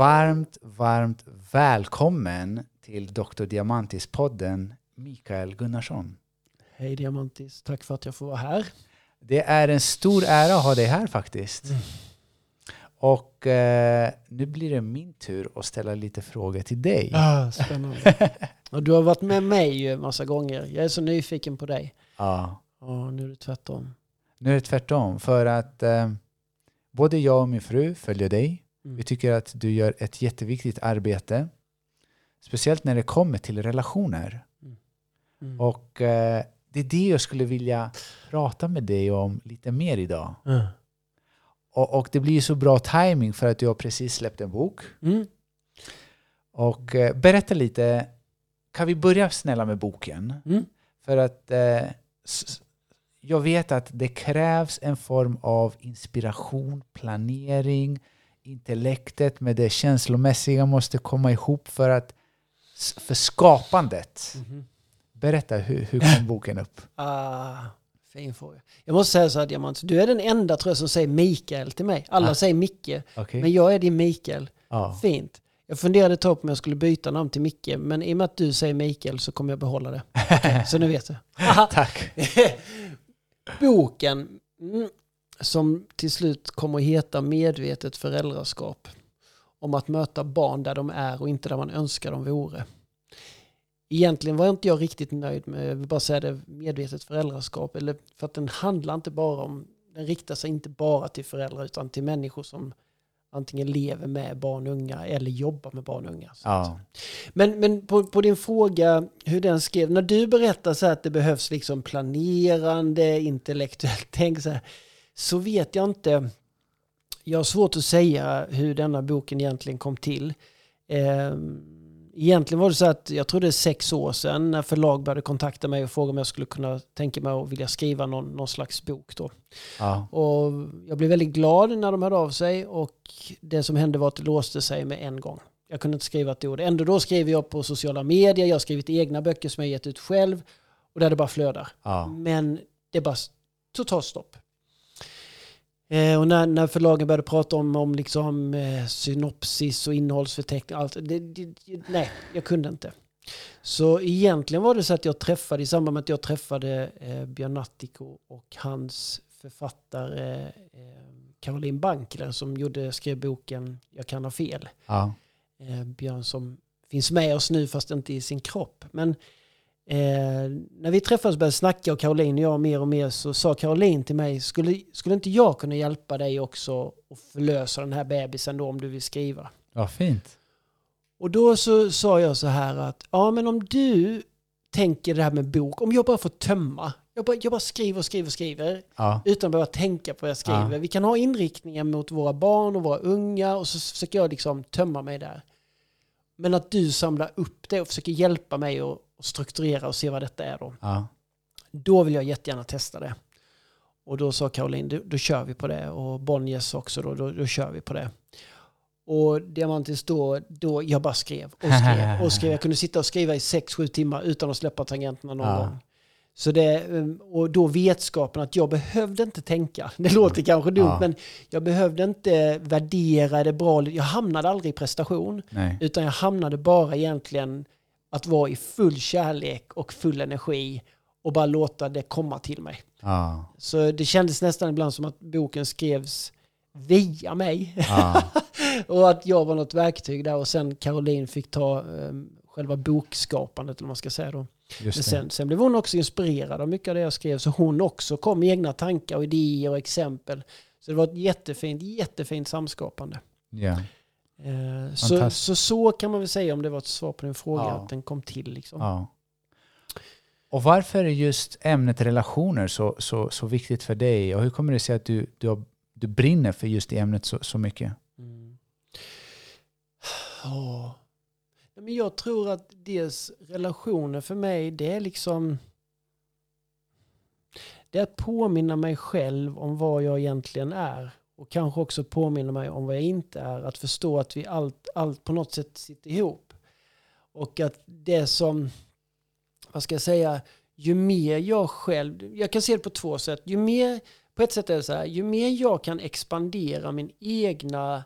Varmt, varmt välkommen till Dr. Diamantis-podden, Mikael Gunnarsson. Hej Diamantis, tack för att jag får vara här. Det är en stor ära att ha dig här faktiskt. Mm. Och eh, nu blir det min tur att ställa lite frågor till dig. Ah, spännande. Och du har varit med mig en massa gånger. Jag är så nyfiken på dig. Ja. Och nu är det tvärtom. Nu är det tvärtom, för att eh, både jag och min fru följer dig. Mm. Vi tycker att du gör ett jätteviktigt arbete. Speciellt när det kommer till relationer. Mm. Och eh, det är det jag skulle vilja prata med dig om lite mer idag. Ah. Och, och det blir ju så bra timing för att du har precis släppt en bok. Mm. Och eh, berätta lite, kan vi börja snälla med boken? Mm. För att eh, jag vet att det krävs en form av inspiration, planering, intellektet med det känslomässiga måste komma ihop för att för skapandet. Mhm. Berätta, hur, hur kom boken upp? Ah, fin fråga. Jag måste säga så här Diamant, du är den enda tror jag som säger Mikael till mig. Alla Ah. säger Micke, Okej? men jag är din Mikael. Ja. Fint. Jag funderade ett tag på om jag skulle byta namn till Micke, men i och med att du säger Mikael så kommer jag behålla det. Okej, så nu vet du. Tack. Boken mm, som till slut kommer att heta Medvetet föräldraskap. Om att möta barn där de är och inte där man önskar de vore. Egentligen var inte jag riktigt nöjd med, jag vill bara säga det, medvetet föräldraskap. Eller för att den handlar inte bara om, den riktar sig inte bara till föräldrar utan till människor som antingen lever med barn och unga eller jobbar med barn och unga. Ja. men, men på, på din fråga hur den skrev, när du berättar så här att det behövs liksom planerande, intellektuellt tänk så här, så vet jag inte. Jag har svårt att säga hur denna boken egentligen kom till. Eh, egentligen var det så att jag tror det är sex år sedan när förlag började kontakta mig och fråga om jag skulle kunna tänka mig att vilja skriva någon, någon slags bok då. Ja. Och jag blev väldigt glad när de hörde av sig och det som hände var att det låste sig med en gång. Jag kunde inte skriva ett ord. Ändå då skrev jag på sociala medier, jag har skrivit egna böcker som jag gett ut själv och där det bara flödar. Ja. Men det är bara totalt stopp. Eh, och när, när förlagen började prata om, om liksom, eh, synopsis och innehållsförteckning, allt, det, det, nej, jag kunde inte. Så egentligen var det så att jag träffade, i samband med att jag träffade eh, Björn Nattiko och hans författare eh, Caroline Bankler som gjorde, skrev boken Jag kan ha fel. Ja. Eh, Björn som finns med oss nu fast inte i sin kropp. Men eh, när vi träffades och började snacka och Caroline och jag mer och mer så sa Caroline till mig, skulle, skulle inte jag kunna hjälpa dig också att förlösa den här bebisen då om du vill skriva? ja, fint. Och då så sa jag så här att, ja men om du tänker det här med bok, om jag bara får tömma, jag bara, jag bara skriver och skriver och skriver Ja. utan att behöva tänka på vad jag skriver. Ja. Vi kan ha inriktningar mot våra barn och våra unga och så försöker jag liksom tömma mig där. Men att du samlar upp det och försöker hjälpa mig att att strukturera och se vad detta är då. Ja. Då vill jag jättegärna testa det. Och då sa Caroline, då, då kör vi på det. Och Bonniers också, då, då, då kör vi på det. Och Diamantis då, då, jag bara skrev och skrev och skrev. Jag kunde sitta och skriva i sex sju timmar utan att släppa tangenterna någon Ja. gång. Så det, um, och då vetskapen att jag behövde inte tänka. Det låter kanske dumt, Ja. men jag behövde inte värdera, är det bra? Jag hamnade aldrig i prestation, Nej. utan jag hamnade bara egentligen att vara i full kärlek och full energi och bara låta det komma till mig. Ja. Så det kändes nästan ibland som att boken skrevs via mig. Ja. och att jag var något verktyg där och sen Caroline fick ta um, själva bokskapandet, eller vad man ska säga då. Men sen, sen blev hon också inspirerad av mycket av det jag skrev, så hon också kom med egna tankar och idéer och exempel. Så det var ett jättefint, jättefint samskapande. Ja. Eh, så, så så kan man väl säga om det var ett svar på din fråga, Ja. att den kom till. Liksom. Ja. Och varför är just ämnet relationer så, så, så viktigt för dig? Och hur kommer det sig att du, du, har, du brinner för just det ämnet så, så mycket? Mm. Ja. Nej, Men jag tror att dels relationer för mig, det är liksom... Det är att påminna mig själv om vad jag egentligen är. Och kanske också påminna mig om vad jag inte är. Att förstå att vi allt, allt på något sätt sitter ihop. Och att det som, vad ska jag säga, ju mer jag själv, jag kan se det på två sätt. Ju mer, på ett sätt är det så här, ju mer jag kan expandera min egna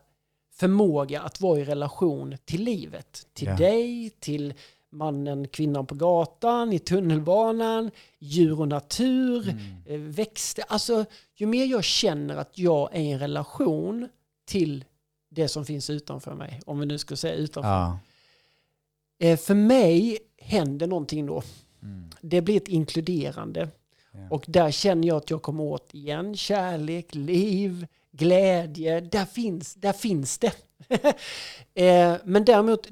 förmåga att vara i relation till livet. Till Ja. dig, till mannen, kvinnan på gatan, i tunnelbanan, djur och natur, Mm. eh, växter. Alltså, ju mer jag känner att jag är i en relation till det som finns utanför mig, om vi nu ska säga utanför. Ja. Eh, för mig händer någonting då. Mm. Det blir ett inkluderande. Ja. Och där känner jag att jag kommer åt igen kärlek, liv, glädje. Där finns, där finns det. eh, men däremot,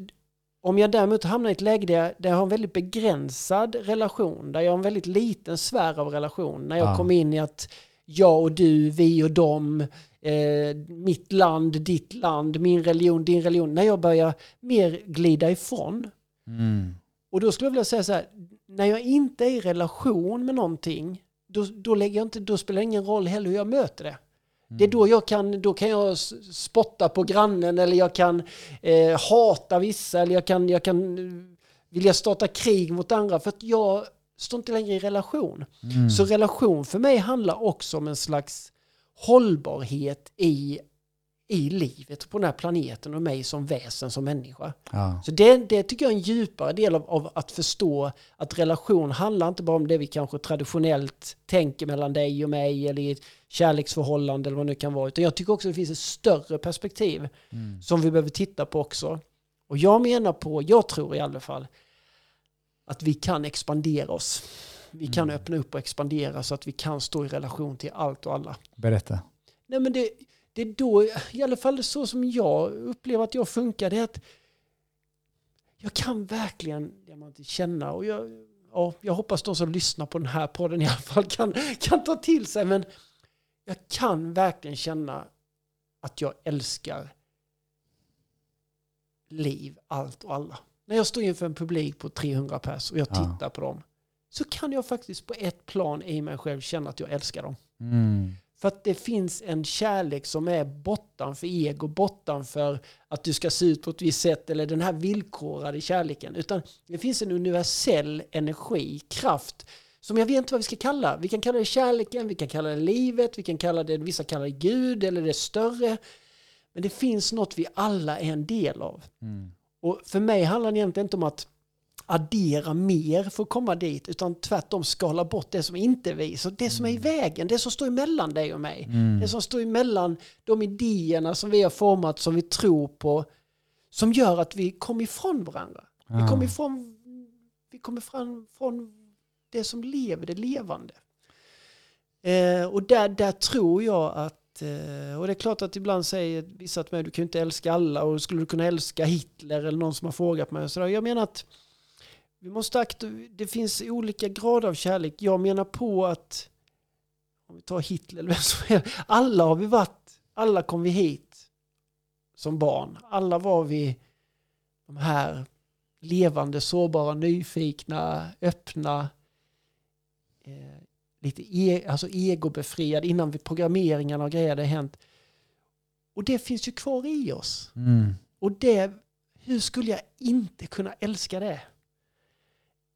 om jag däremot hamnar i ett läge där, jag- där jag har en väldigt begränsad relation, där jag har en väldigt liten sfär av relation, när jag Ja. kommer in i att jag och du, vi och dem, eh, mitt land, ditt land, min religion, din religion, när jag börjar mer glida ifrån, Mm. och då skulle jag vilja säga så här, när jag inte är i relation med någonting, då, då, lägger jag inte, då spelar det ingen roll heller hur jag möter det. Det är då jag kan, då kan jag spotta på grannen eller jag kan eh, hata vissa eller jag kan, jag kan eh, vilja starta krig mot andra för att jag står inte längre i relation. Mm. Så relation för mig handlar också om en slags hållbarhet i, i livet på den här planeten och mig som väsen, som människa. Ja. Så det, det tycker jag är en djupare del av, av att förstå att relation handlar inte bara om det vi kanske traditionellt tänker mellan dig och mig eller i ett kärleksförhållande eller vad det nu kan vara. Utan jag tycker också att det finns ett större perspektiv Mm. som vi behöver titta på också. Och jag menar på, jag tror i alla fall, att vi kan expandera oss. Vi kan Mm. öppna upp och expandera så att vi kan stå i relation till allt och alla. Berätta. Nej men det, det är då, i alla fall så som jag upplever att jag funkar, det är att jag kan verkligen diamanter, känna och jag, ja, jag hoppas de som lyssnar på den här podden i alla fall kan, kan ta till sig, men jag kan verkligen känna att jag älskar liv, allt och alla. När jag står inför en publik på 300 pers och jag Ja. tittar på dem så kan jag faktiskt på ett plan i mig själv känna att jag älskar dem. Mm. För att det finns en kärlek som är bortanför ego, bortanför att du ska se ut på ett visst sätt eller den här villkorade kärleken. Utan det finns en universell energi, kraft, som jag vet inte vad vi ska kalla. Vi kan kalla det kärleken, vi kan kalla det livet, vi kan kalla det, vissa kallar det Gud eller det större. Men det finns något vi alla är en del av. Mm. Och för mig handlar det egentligen inte om att addera mer för att komma dit, utan tvärtom skala bort det som inte är vi. Så det som är i vägen, det som står emellan dig och mig. Mm. Det som står emellan de idéerna som vi har format, som vi tror på, som gör att vi kommer ifrån varandra. Vi Ja. kommer ifrån, vi kommer fram från det som lever, det levande. Eh, och där, där tror jag att, eh, och det är klart att ibland säger vissa till mig, du kan ju inte älska alla och skulle du kunna älska Hitler eller någon som har frågat mig. Så där, jag menar att vi måste det finns olika grader av kärlek. Jag menar på att, om vi tar Hitler eller vem som helst, alla har vi varit, alla kom vi hit som barn. Alla var vi de här levande, sårbara, nyfikna, öppna, eh, lite e alltså egobefriade innan vi programmeringarna och grejer hade hänt. Och det finns ju kvar i oss. Mm. Och det, hur skulle jag inte kunna älska det?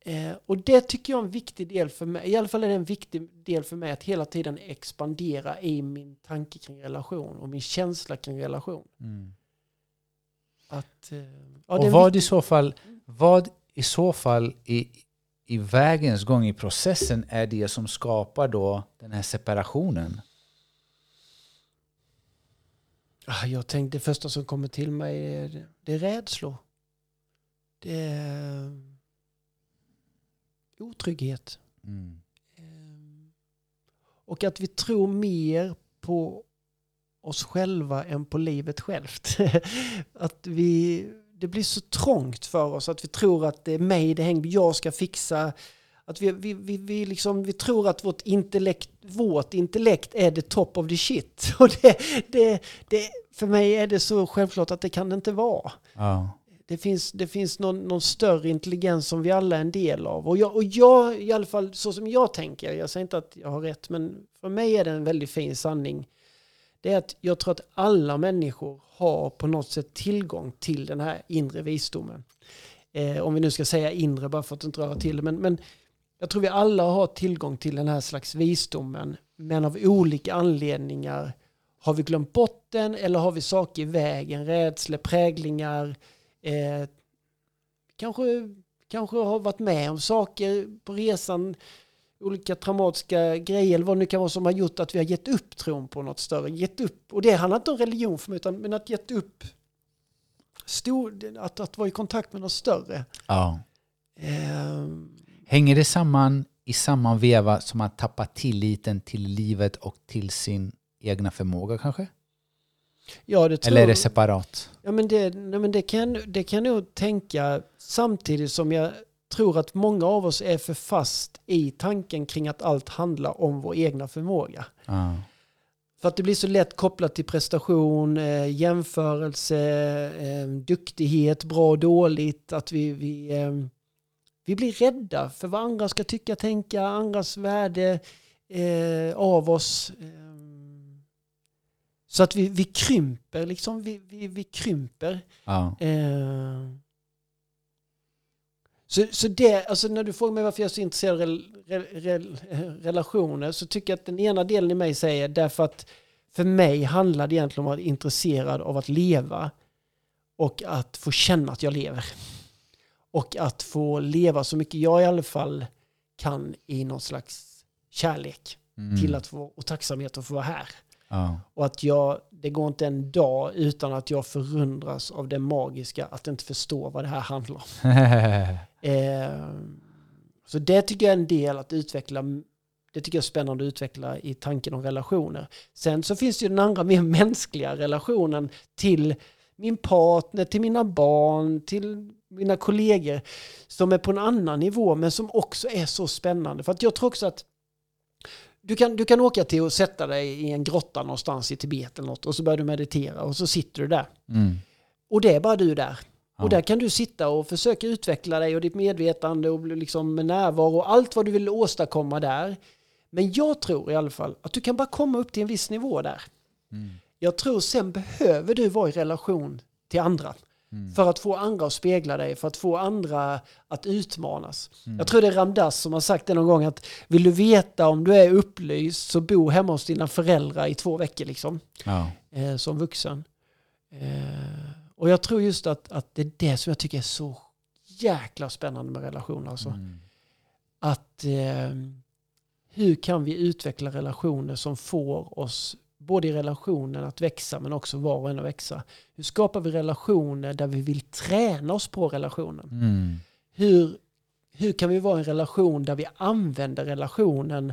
Eh, och det tycker jag är en viktig del för mig. I alla fall är det en viktig del för mig att hela tiden expandera i min tanke kring relation och min känsla kring relation. Mm. Att, eh, ja, Och vad i så fall, vad i så fall i, i vägens gång i processen är det som skapar då den här separationen? Ah, Jag tänkte det första som kommer till mig är, det är rädslor. Det är otrygghet. Mm. Ehm, Och att vi tror mer på oss själva än på livet självt. att vi, det blir så trångt för oss att vi tror att det är mig det hänger jag ska fixa. Att vi, vi, vi, vi, liksom, vi tror att vårt intellekt, vårt intellekt är the top of the shit. Och det, det, det, för mig är det så självklart att det kan det inte vara. Ja. Det finns, det finns någon, någon större intelligens som vi alla är en del av. Och jag, och jag, i alla fall så som jag tänker, jag säger inte att jag har rätt, men för mig är det en väldigt fin sanning. Det är att jag tror att alla människor har på något sätt tillgång till den här inre visdomen. Eh, om vi nu ska säga inre bara för att inte röra till det. Men, men jag tror vi alla har tillgång till den här slags visdomen. Men av olika anledningar Har vi glömt bort den eller har vi saker i vägen, rädslor, präglingar, eh, kanske, kanske har varit med om saker på resan, olika traumatiska grejer eller vad det nu kan vara som har gjort att vi har gett upp tron på något större. Gett upp, och det handlar inte om religion för mig, utan men att gett upp stor, att, att vara i kontakt med något större. Ja. Eh, Hänger det samman i samma veva som att tappa tilliten till livet och till sin egna förmåga kanske? Ja, det tror, Eller är det separat? Ja, men det, nej, men det, kan, det kan jag nog tänka samtidigt som jag tror att många av oss är för fast i tanken kring att allt handlar om vår egna förmåga. Ja. För att det blir så lätt kopplat till prestation, eh, jämförelse, eh, duktighet, bra och dåligt. Att vi, vi, eh, vi blir rädda för vad andra ska tycka, tänka, andras värde eh, av oss. Så att vi, vi krymper, liksom. Vi, vi, vi krymper. Ja. Eh, så, så det, alltså när du frågar mig varför jag är så intresserad av rel, eh, relationer så tycker jag att den ena delen i mig säger därför att för mig handlar det egentligen om att vara intresserad av att leva och att få känna att jag lever. Och att få leva så mycket jag i alla fall kan i någon slags kärlek Mm. till att få, och tacksamhet att få vara här. Ja. Och att jag, det går inte en dag utan att jag förundras av det magiska att inte förstå vad det här handlar om. Eh, så det tycker jag är en del att utveckla. Det tycker jag är spännande att utveckla i tanken om relationer. Sen så finns det ju den andra mer mänskliga relationen till min partner, till mina barn, till mina kollegor som är på en annan nivå men som också är så spännande. För att jag tror också att du kan, du kan åka till och sätta dig i en grotta någonstans i Tibet eller något och så börjar du meditera och så sitter du där. Mm. Och det är bara du där. Ja. Och där kan du sitta och försöka utveckla dig och ditt medvetande och liksom med närvaro och allt vad du vill åstadkomma där. Men jag tror i alla fall att du kan bara komma upp till en viss nivå där. Mm. Jag tror sen behöver du vara i relation till andra. Mm. För att få andra att spegla dig, för att få andra att utmanas. Mm. Jag tror det är Ramdas som har sagt det någon gång att vill du veta om du är upplyst så bo hemma hos dina föräldrar i två veckor liksom Ja. eh, som vuxen. Eh, och jag tror just att, att det är det som jag tycker är så jäkla spännande med relationer. Alltså. Mm. Att eh, hur kan vi utveckla relationer som får oss både i relationen att växa men också var och en att växa. Hur skapar vi relationer där vi vill träna oss på relationen? Mm. Hur, hur kan vi vara i en relation där vi använder relationen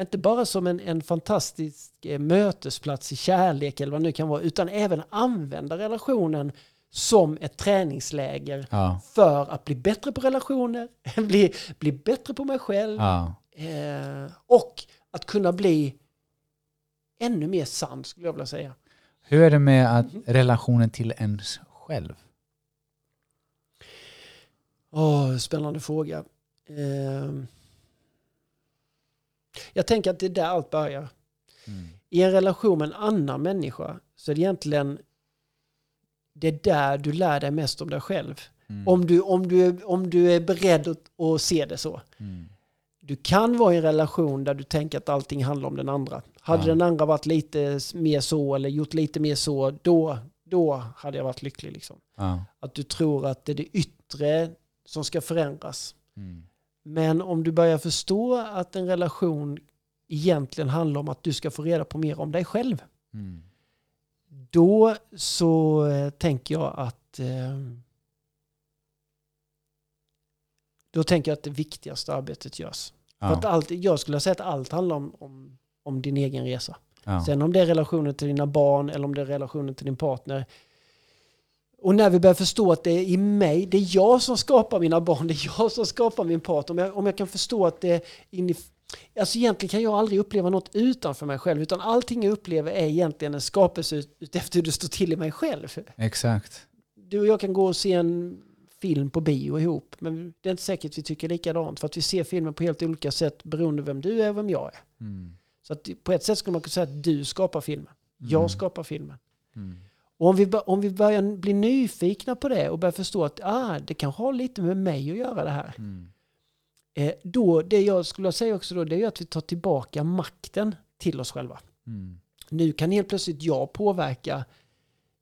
inte bara som en, en fantastisk eh, mötesplats i kärlek eller vad det nu kan vara, utan även använda relationen som ett träningsläger Ja. för att bli bättre på relationer, bli, bli bättre på mig själv Ja. eh, och att kunna bli ännu mer sann skulle jag vilja säga. Hur är det med att relationen till ens själv? Åh, spännande fråga. Eh, jag tänker att det är där allt börjar. Mm. I en relation med en annan människa så är det egentligen det är där du lär dig mest om dig själv. Mm. Om, du, om, du, om du är beredd att, att se det så. Mm. Du kan vara i en relation där du tänker att allting handlar om den andra. Hade Ja. den andra varit lite mer så eller gjort lite mer så, då, då hade jag varit lycklig. Liksom. Ja. Att du tror att det är det yttre som ska förändras. Mm. Men om du börjar förstå att en relation egentligen handlar om att du ska få reda på mer om dig själv. Mm. Då så eh, tänker jag att eh, då tänker jag att det viktigaste arbetet görs. För att Ja. allt, jag skulle säga att allt handlar om, om, om din egen resa. Ja. Sen om det är relationen till dina barn eller om det är relationen till din partner. Och när vi börjar förstå att det är i mig, det är jag som skapar mina barn, det är jag som skapar min partner. Om jag, om jag kan förstå att det är in i, Alltså egentligen kan jag aldrig uppleva något utanför mig själv, utan allting jag upplever är egentligen en skapelse ut, ut efter hur det står till i mig själv. Exakt. Du och jag kan gå och se en film på bio ihop, men det är inte säkert att vi tycker likadant, för att vi ser filmen på helt olika sätt beroende på vem du är och vem jag är. Mm. Så på ett sätt skulle man kunna säga att du skapar filmen. Jag Mm. skapar filmen. Mm. Och om vi, om vi börjar bli nyfikna på det och börjar förstå att ah, det kan ha lite med mig att göra det här. Mm. Eh, då, det jag skulle säga också då, det är att vi tar tillbaka makten till oss själva. Mm. Nu kan helt plötsligt jag påverka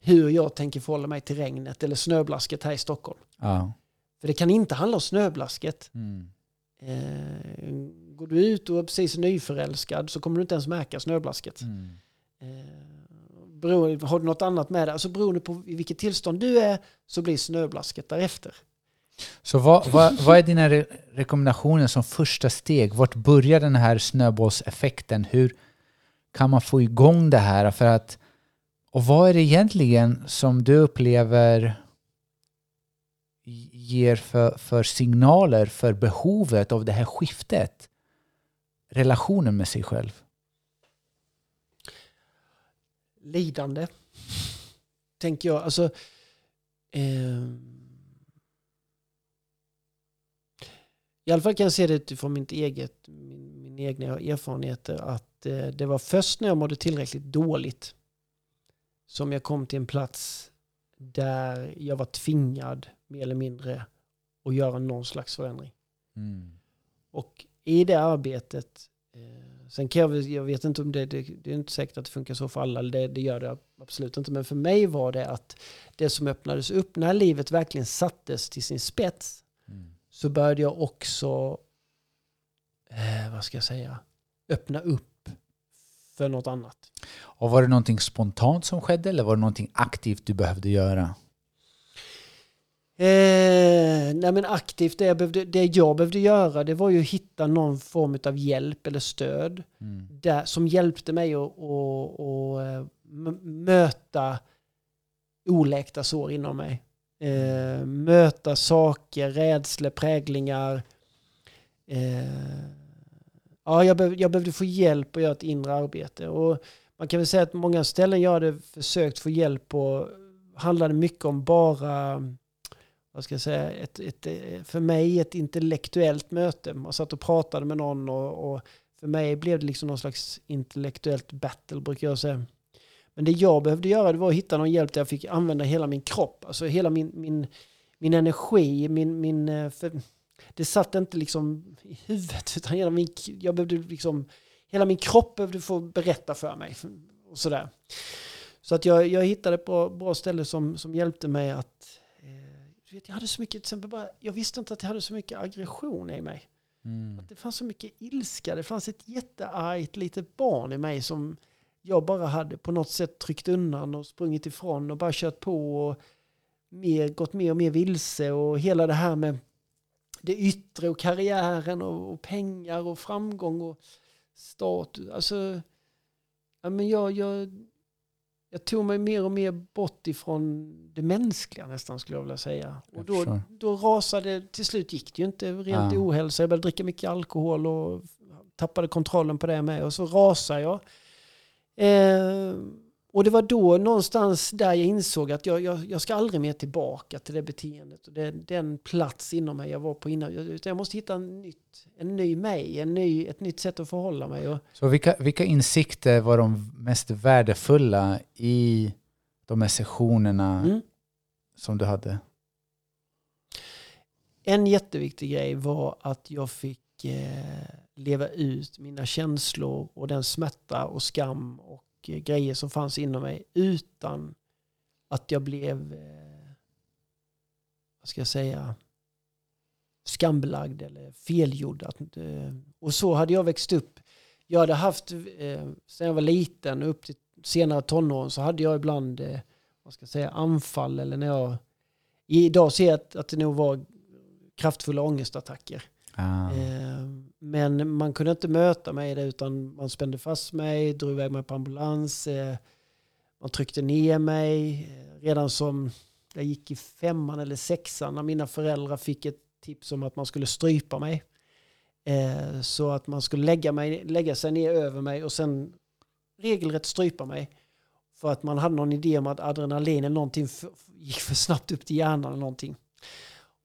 hur jag tänker förhålla mig till regnet eller snöblasket här i Stockholm. Ja. För det kan inte handla om snöblasket. Mm. Eh, går du ut och är precis nyförälskad så kommer du inte ens märka snöblasket. Mm. Eh, beror, har du något annat med dig, alltså beroende på i vilket tillstånd du är så blir snöblasket därefter. Så vad, vad, vad är dina re rekommendationer som första steg? Vart börjar den här snöbollseffekten? Hur kan man få igång det här? För att, och vad är det egentligen som du upplever ger för, för signaler för behovet av det här skiftet? Relationen med sig själv? Lidande, tänker jag. Alltså, eh, I alla fall kan jag se det utifrån mitt eget, min, min egna erfarenheter att eh, det var först när jag mådde tillräckligt dåligt som jag kom till en plats där jag var tvingad mer eller mindre att göra någon slags förändring. Mm. Och i det arbetet, eh, sen kan jag, jag vet inte om det, det, det är inte säkert att det funkar så för alla, det, det gör det absolut inte, men för mig var det att det som öppnades upp när livet verkligen sattes till sin spets Mm. så började jag också, eh, vad ska jag säga, öppna upp för något annat. Och var det någonting spontant som skedde eller var det någonting aktivt du behövde göra? Eh, nej men aktivt, det jag, behövde, det jag behövde göra det var ju att hitta någon form av hjälp eller stöd Mm. där, som hjälpte mig att, att, att eh, möta oläkta sår inom mig. Eh, möta saker, rädslor, präglingar. Eh, ja, jag, behöv, jag behövde få hjälp att göra ett inre arbete. Och man kan väl säga att många ställen jag hade försökt få hjälp på handlade mycket om bara vad ska jag säga, ett, ett, eh, för mig ett intellektuellt möte. Man satt och pratade med någon och, och för mig blev det liksom någon slags intellektuellt battle brukar jag säga. Men det jag behövde göra det var att hitta någon hjälp där jag fick använda hela min kropp, alltså hela min, min, min energi, min, min, eh, för det satt inte liksom i huvudet utan hela min, jag behövde liksom, hela min kropp behövde få berätta för mig och sådär. Så att jag, jag hittade ett bra, bra ställe som, som hjälpte mig att vet, jag hade så mycket, till exempel bara, jag visste inte att jag hade så mycket aggression i mig. Mm. Att det fanns så mycket ilska. Det fanns ett jätteargt litet barn i mig som jag bara hade på något sätt tryckt undan och sprungit ifrån och bara kört på och mer, gått mer och mer vilse och hela det här med det yttre och karriären och, och pengar och framgång och status. Alltså, ja, men jag, jag, jag tog mig mer och mer bort ifrån det mänskliga nästan skulle jag vilja säga. Och då, då rasade, till slut gick det ju inte rent Ja. ohälsa. Jag började dricka mycket alkohol och tappade kontrollen på det med. Och så rasade jag. Eh, och det var då någonstans där jag insåg att jag, jag, jag ska aldrig mer tillbaka till det beteendet. Och det, den plats inom mig jag var på innan. Utan jag måste hitta en, nytt, en ny mig, en ny, ett nytt sätt att förhålla mig. Och, Så vilka, vilka insikter var de mest värdefulla i de här sessionerna mm. som du hade? En jätteviktig grej var att jag fick eh, leva ut mina känslor och den smärta och skam och grejer som fanns inom mig utan att jag blev, eh, vad ska jag säga, skambelagd eller felgjord. Eh, och så hade jag växt upp. Jag hade haft, eh, sen jag var liten och upp till senare tonåren så hade jag ibland, vad ska jag säga, anfall eller när jag, idag ser jag att, att det nog var kraftfulla ångestattacker. Ah. Eh, men man kunde inte möta mig i det utan man spände fast mig, drog iväg mig på ambulans. eh, Man tryckte ner mig. Eh, redan som jag gick i femman eller sexan när mina föräldrar fick ett tips om att man skulle strypa mig. Eh, Så att man skulle lägga, mig, lägga sig ner över mig och sen regelrätt strypa mig. För att man hade någon idé om att adrenalin eller någonting gick för snabbt upp till hjärnan eller någonting.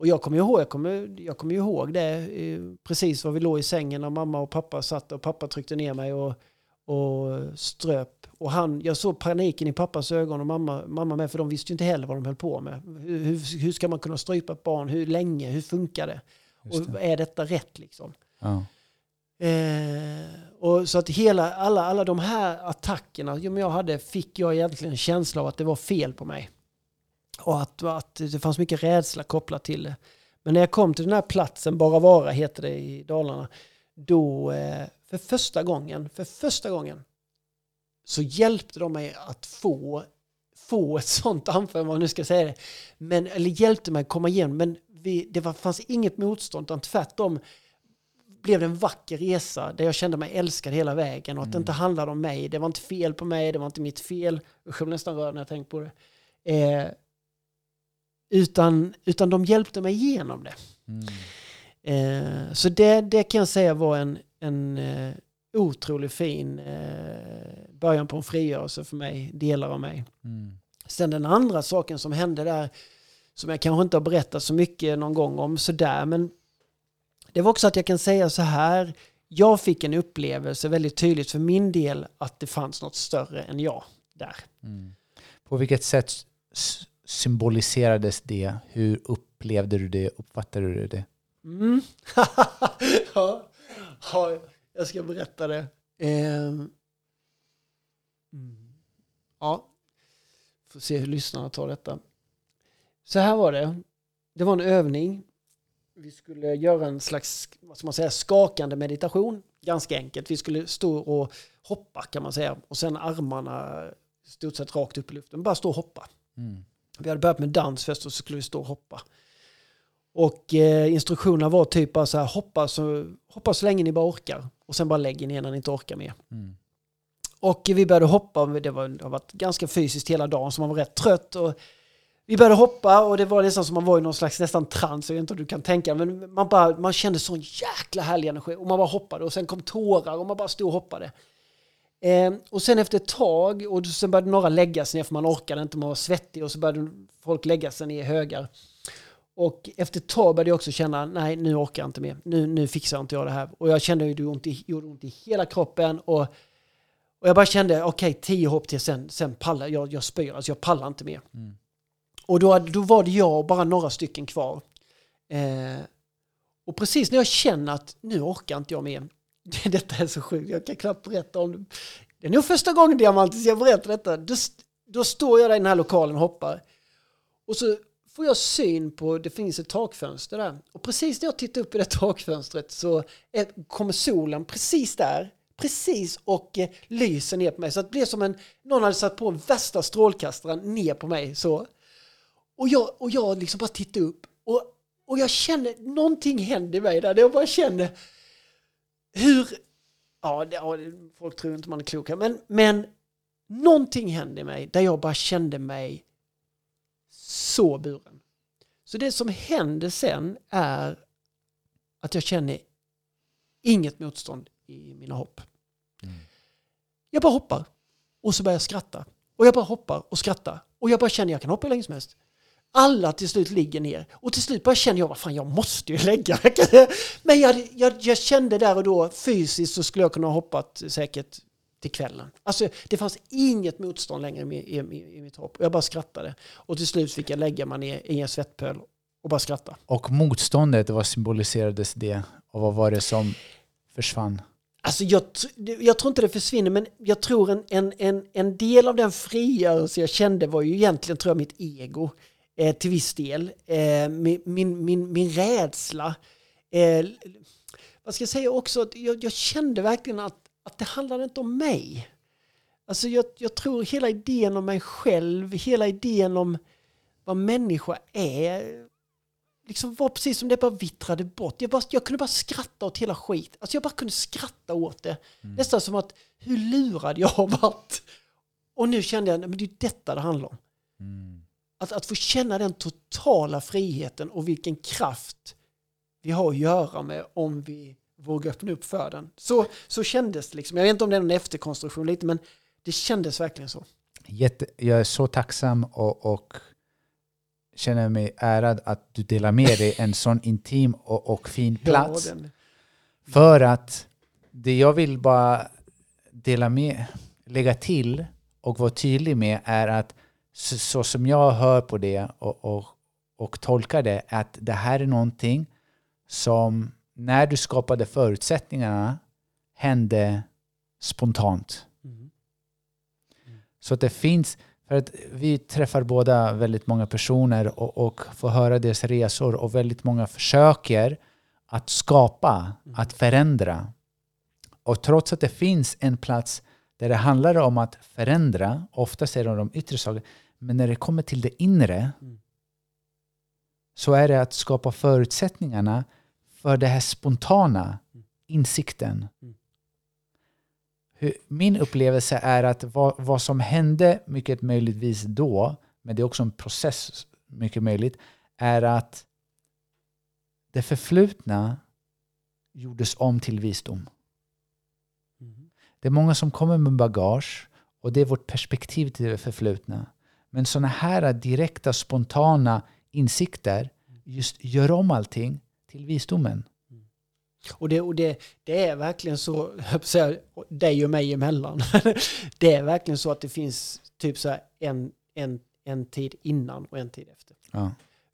Och jag kommer ihåg, jag kommer, jag kommer ihåg det eh, precis var vi låg i sängen när mamma och pappa satt och pappa tryckte ner mig och, och ströp. Och han, jag såg paniken i pappas ögon och mamma, mamma med för de visste ju inte heller vad de höll på med. Hur, hur, hur ska man kunna strypa ett barn? Hur länge? Hur funkar det? Just Och det. är detta rätt liksom? Ja. Eh, Och så att hela, alla, alla de här attackerna som jag hade fick jag egentligen en känsla av att det var fel på mig. Och att, att det fanns mycket rädsla kopplat till det. Men när jag kom till den här platsen, Bara Vara heter det i Dalarna, då eh, för första gången, för första gången så hjälpte de mig att få, få ett sånt anförande, vad man nu ska säga det. Men, eller hjälpte mig att komma igenom, men vi, det var, fanns inget motstånd, utan tvärtom blev det en vacker resa där jag kände mig älskad hela vägen och att det inte handlade om mig. Det var inte fel på mig, det var inte mitt fel. Usch, jag blir nästan rörd när jag tänker på det. Eh, utan, utan de hjälpte mig igenom det. Mm. Eh, så det, det kan jag säga var en, en eh, otroligt fin eh, början på en frigörelse för mig, delar av mig. Mm. Sen den andra saken som hände där, som jag kanske inte har berättat så mycket någon gång om sådär, men det var också att jag kan säga så här, jag fick en upplevelse väldigt tydligt för min del att det fanns något större än jag där. Mm. På vilket sätt symboliserades det? Hur upplevde du det? Uppfattade du det? Mm. ja, ja, jag ska berätta det. Mm. Ja, får se hur lyssnarna tar detta. Så här var det. Det var en övning. Vi skulle göra en slags, vad ska man säga, skakande meditation. Ganska enkelt. Vi skulle stå och hoppa kan man säga. Och sen armarna stort sett rakt upp i luften. Bara stå och hoppa. Mm. Vi hade börjat med dans först och så skulle vi stå och hoppa. Och eh, instruktionerna var typ bara så här, hoppa så, hoppa så länge ni bara orkar. Och sen bara lägg er ner när ni inte orkar mer. Mm. Och vi började hoppa, det, var, det har varit ganska fysiskt hela dagen så man var rätt trött. Och vi började hoppa och det var nästan som man var i någon slags nästan trans, jag vet inte om du kan tänka, men man, bara, man kände sån jäkla härlig energi. Och man bara hoppade och sen kom tårar och man bara stod och hoppade. Eh, och sen efter ett tag, och sen började några lägga sig ner för man orkade inte, man var svettig och så började folk lägga sig ner i högar. Och efter ett tag började jag också känna, nej nu orkar jag inte mer, nu, nu fixar inte jag det här. Och jag kände ju det ont i, gjorde ont i hela kroppen och, och jag bara kände, okej tio hopp till sen, sen pallar jag, jag spyr, alltså jag pallar inte mer. Mm. Och då, då var det jag och bara några stycken kvar. Eh, och precis när jag känner att nu orkar inte jag mer, detta är så sjukt, jag kan knappt berätta om det. Det är nog första gången Diamantis jag berättar detta. Då, då står jag där i den här lokalen och hoppar. Och så får jag syn på, det finns ett takfönster där. Och precis när jag tittar upp i det takfönstret så är, kommer solen precis där. Precis och eh, lyser ner på mig. Så att det blev som en, någon hade satt på värsta strålkastaren ner på mig. Så. Och jag, och jag liksom bara tittar upp. Och, och jag känner, någonting händer i mig där. Jag bara känner hur, ja, det, ja folk tror inte man är klok här, men, men någonting hände mig där jag bara kände mig så buren. Så det som händer sen är att jag känner inget motstånd i mina hopp. Mm. Jag bara hoppar och så börjar jag skratta. Och jag bara hoppar och skrattar. Och jag bara känner jag kan hoppa hur länge som helst. Alla till slut ligger ner. Och till slut bara känner jag, vad fan jag måste ju lägga mig." Men jag, jag, jag kände där och då, fysiskt så skulle jag kunna ha hoppat säkert till kvällen. Alltså det fanns inget motstånd längre i, i, i, mitt hopp. Jag bara skrattade. Och till slut fick jag lägga mig ner i en svettpöl och bara skratta. Och motståndet, vad symboliserades det? Och vad var det som försvann? Alltså jag, jag tror inte det försvinner, men jag tror en, en, en, en del av den frigörelse jag kände var ju egentligen tror jag mitt ego. Eh, till viss del. Eh, min, min, min, min rädsla. Eh, vad ska jag säga också? att Jag, jag kände verkligen att, att det handlade inte om mig. Alltså jag, jag tror hela idén om mig själv, hela idén om vad människa är, liksom var precis som det bara vittrade bort. Jag, bara, jag kunde bara skratta åt hela skit. Alltså jag bara kunde skratta åt det. Nästan som att, hur lurad jag har varit. Och nu kände jag, men det är detta det handlar om. Mm. Att, att få känna den totala friheten och vilken kraft vi har att göra med om vi vågar öppna upp för den. Så, så kändes det liksom. Jag vet inte om det är någon efterkonstruktion lite, men det kändes verkligen så. Jätte, jag är så tacksam och, och känner mig ärad att du delar med dig en sån intim och, och fin plats. Ja, För att det jag vill bara dela med, lägga till och vara tydlig med är att så, så som jag hör på det och, och, och tolkar det, att det här är någonting som när du skapade förutsättningarna hände spontant. Mm. Så att det finns, för att vi träffar båda väldigt många personer och, och får höra deras resor och väldigt många försöker att skapa, Mm. att förändra. Och trots att det finns en plats där det handlar om att förändra, oftast är det de yttre sakerna, men när det kommer till det inre Mm. så är det att skapa förutsättningarna för det här spontana Mm. insikten. Mm. Hur, min upplevelse är att vad, vad som hände mycket möjligtvis då, men det är också en process mycket möjligt, är att det förflutna gjordes om till visdom. Det är många som kommer med bagage och det är vårt perspektiv till det förflutna. Men sådana här direkta, spontana insikter just gör om allting till visdomen. Och, det, och det, det är verkligen så, säga, dig och mig emellan. det är verkligen så att det finns typ så här en, en, en tid innan och en tid efter. Ja.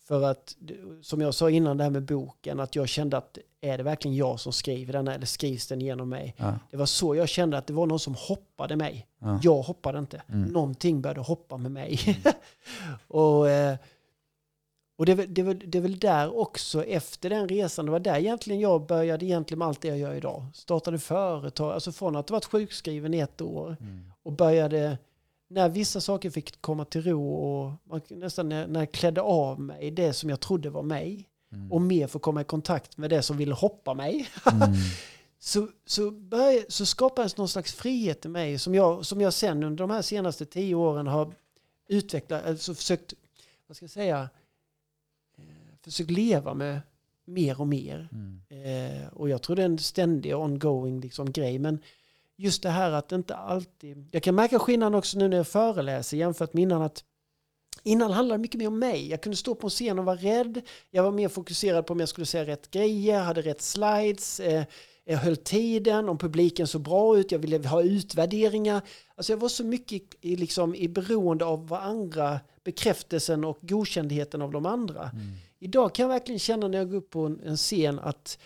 För att, som jag sa innan det här med boken, att jag kände att är det verkligen jag som skriver den eller skrivs den genom mig? Ja. Det var så jag kände att det var någon som hoppade mig. Ja. Jag hoppade inte. Mm. Någonting började hoppa med mig. och eh, och det, det, väl- det är väl där också, efter den resan, det var där egentligen jag började egentligen med allt det jag gör idag. Startade företag, alltså från att ha varit sjukskriven i ett år Mm. och började, när vissa saker fick komma till ro och man, nästan när, när jag klädde av mig det som jag trodde var mig Mm. och mer få komma i kontakt med det som ville hoppa mig Mm. så, så, började, så skapades någon slags frihet i mig som jag, som jag sen under de här senaste tio åren har utvecklat, alltså försökt, vad ska jag säga, eh, försökt leva med mer och mer. Mm. Eh, och jag tror det är en ständig ongoing liksom, grej. Men just det här att inte alltid... Jag kan märka skillnaden också nu när jag föreläser jämfört med innan att Innan handlade det mycket mer om mig. Jag kunde stå på en scen och vara rädd. Jag var mer fokuserad på om jag skulle säga rätt grejer, hade rätt slides. Eh, jag höll tiden, om publiken såg bra ut, jag ville ha utvärderingar. Alltså jag var så mycket i, liksom, i beroende av vad andra, bekräftelsen och godkändheten av de andra. Mm. Idag kan jag verkligen känna när jag går upp på en, en scen att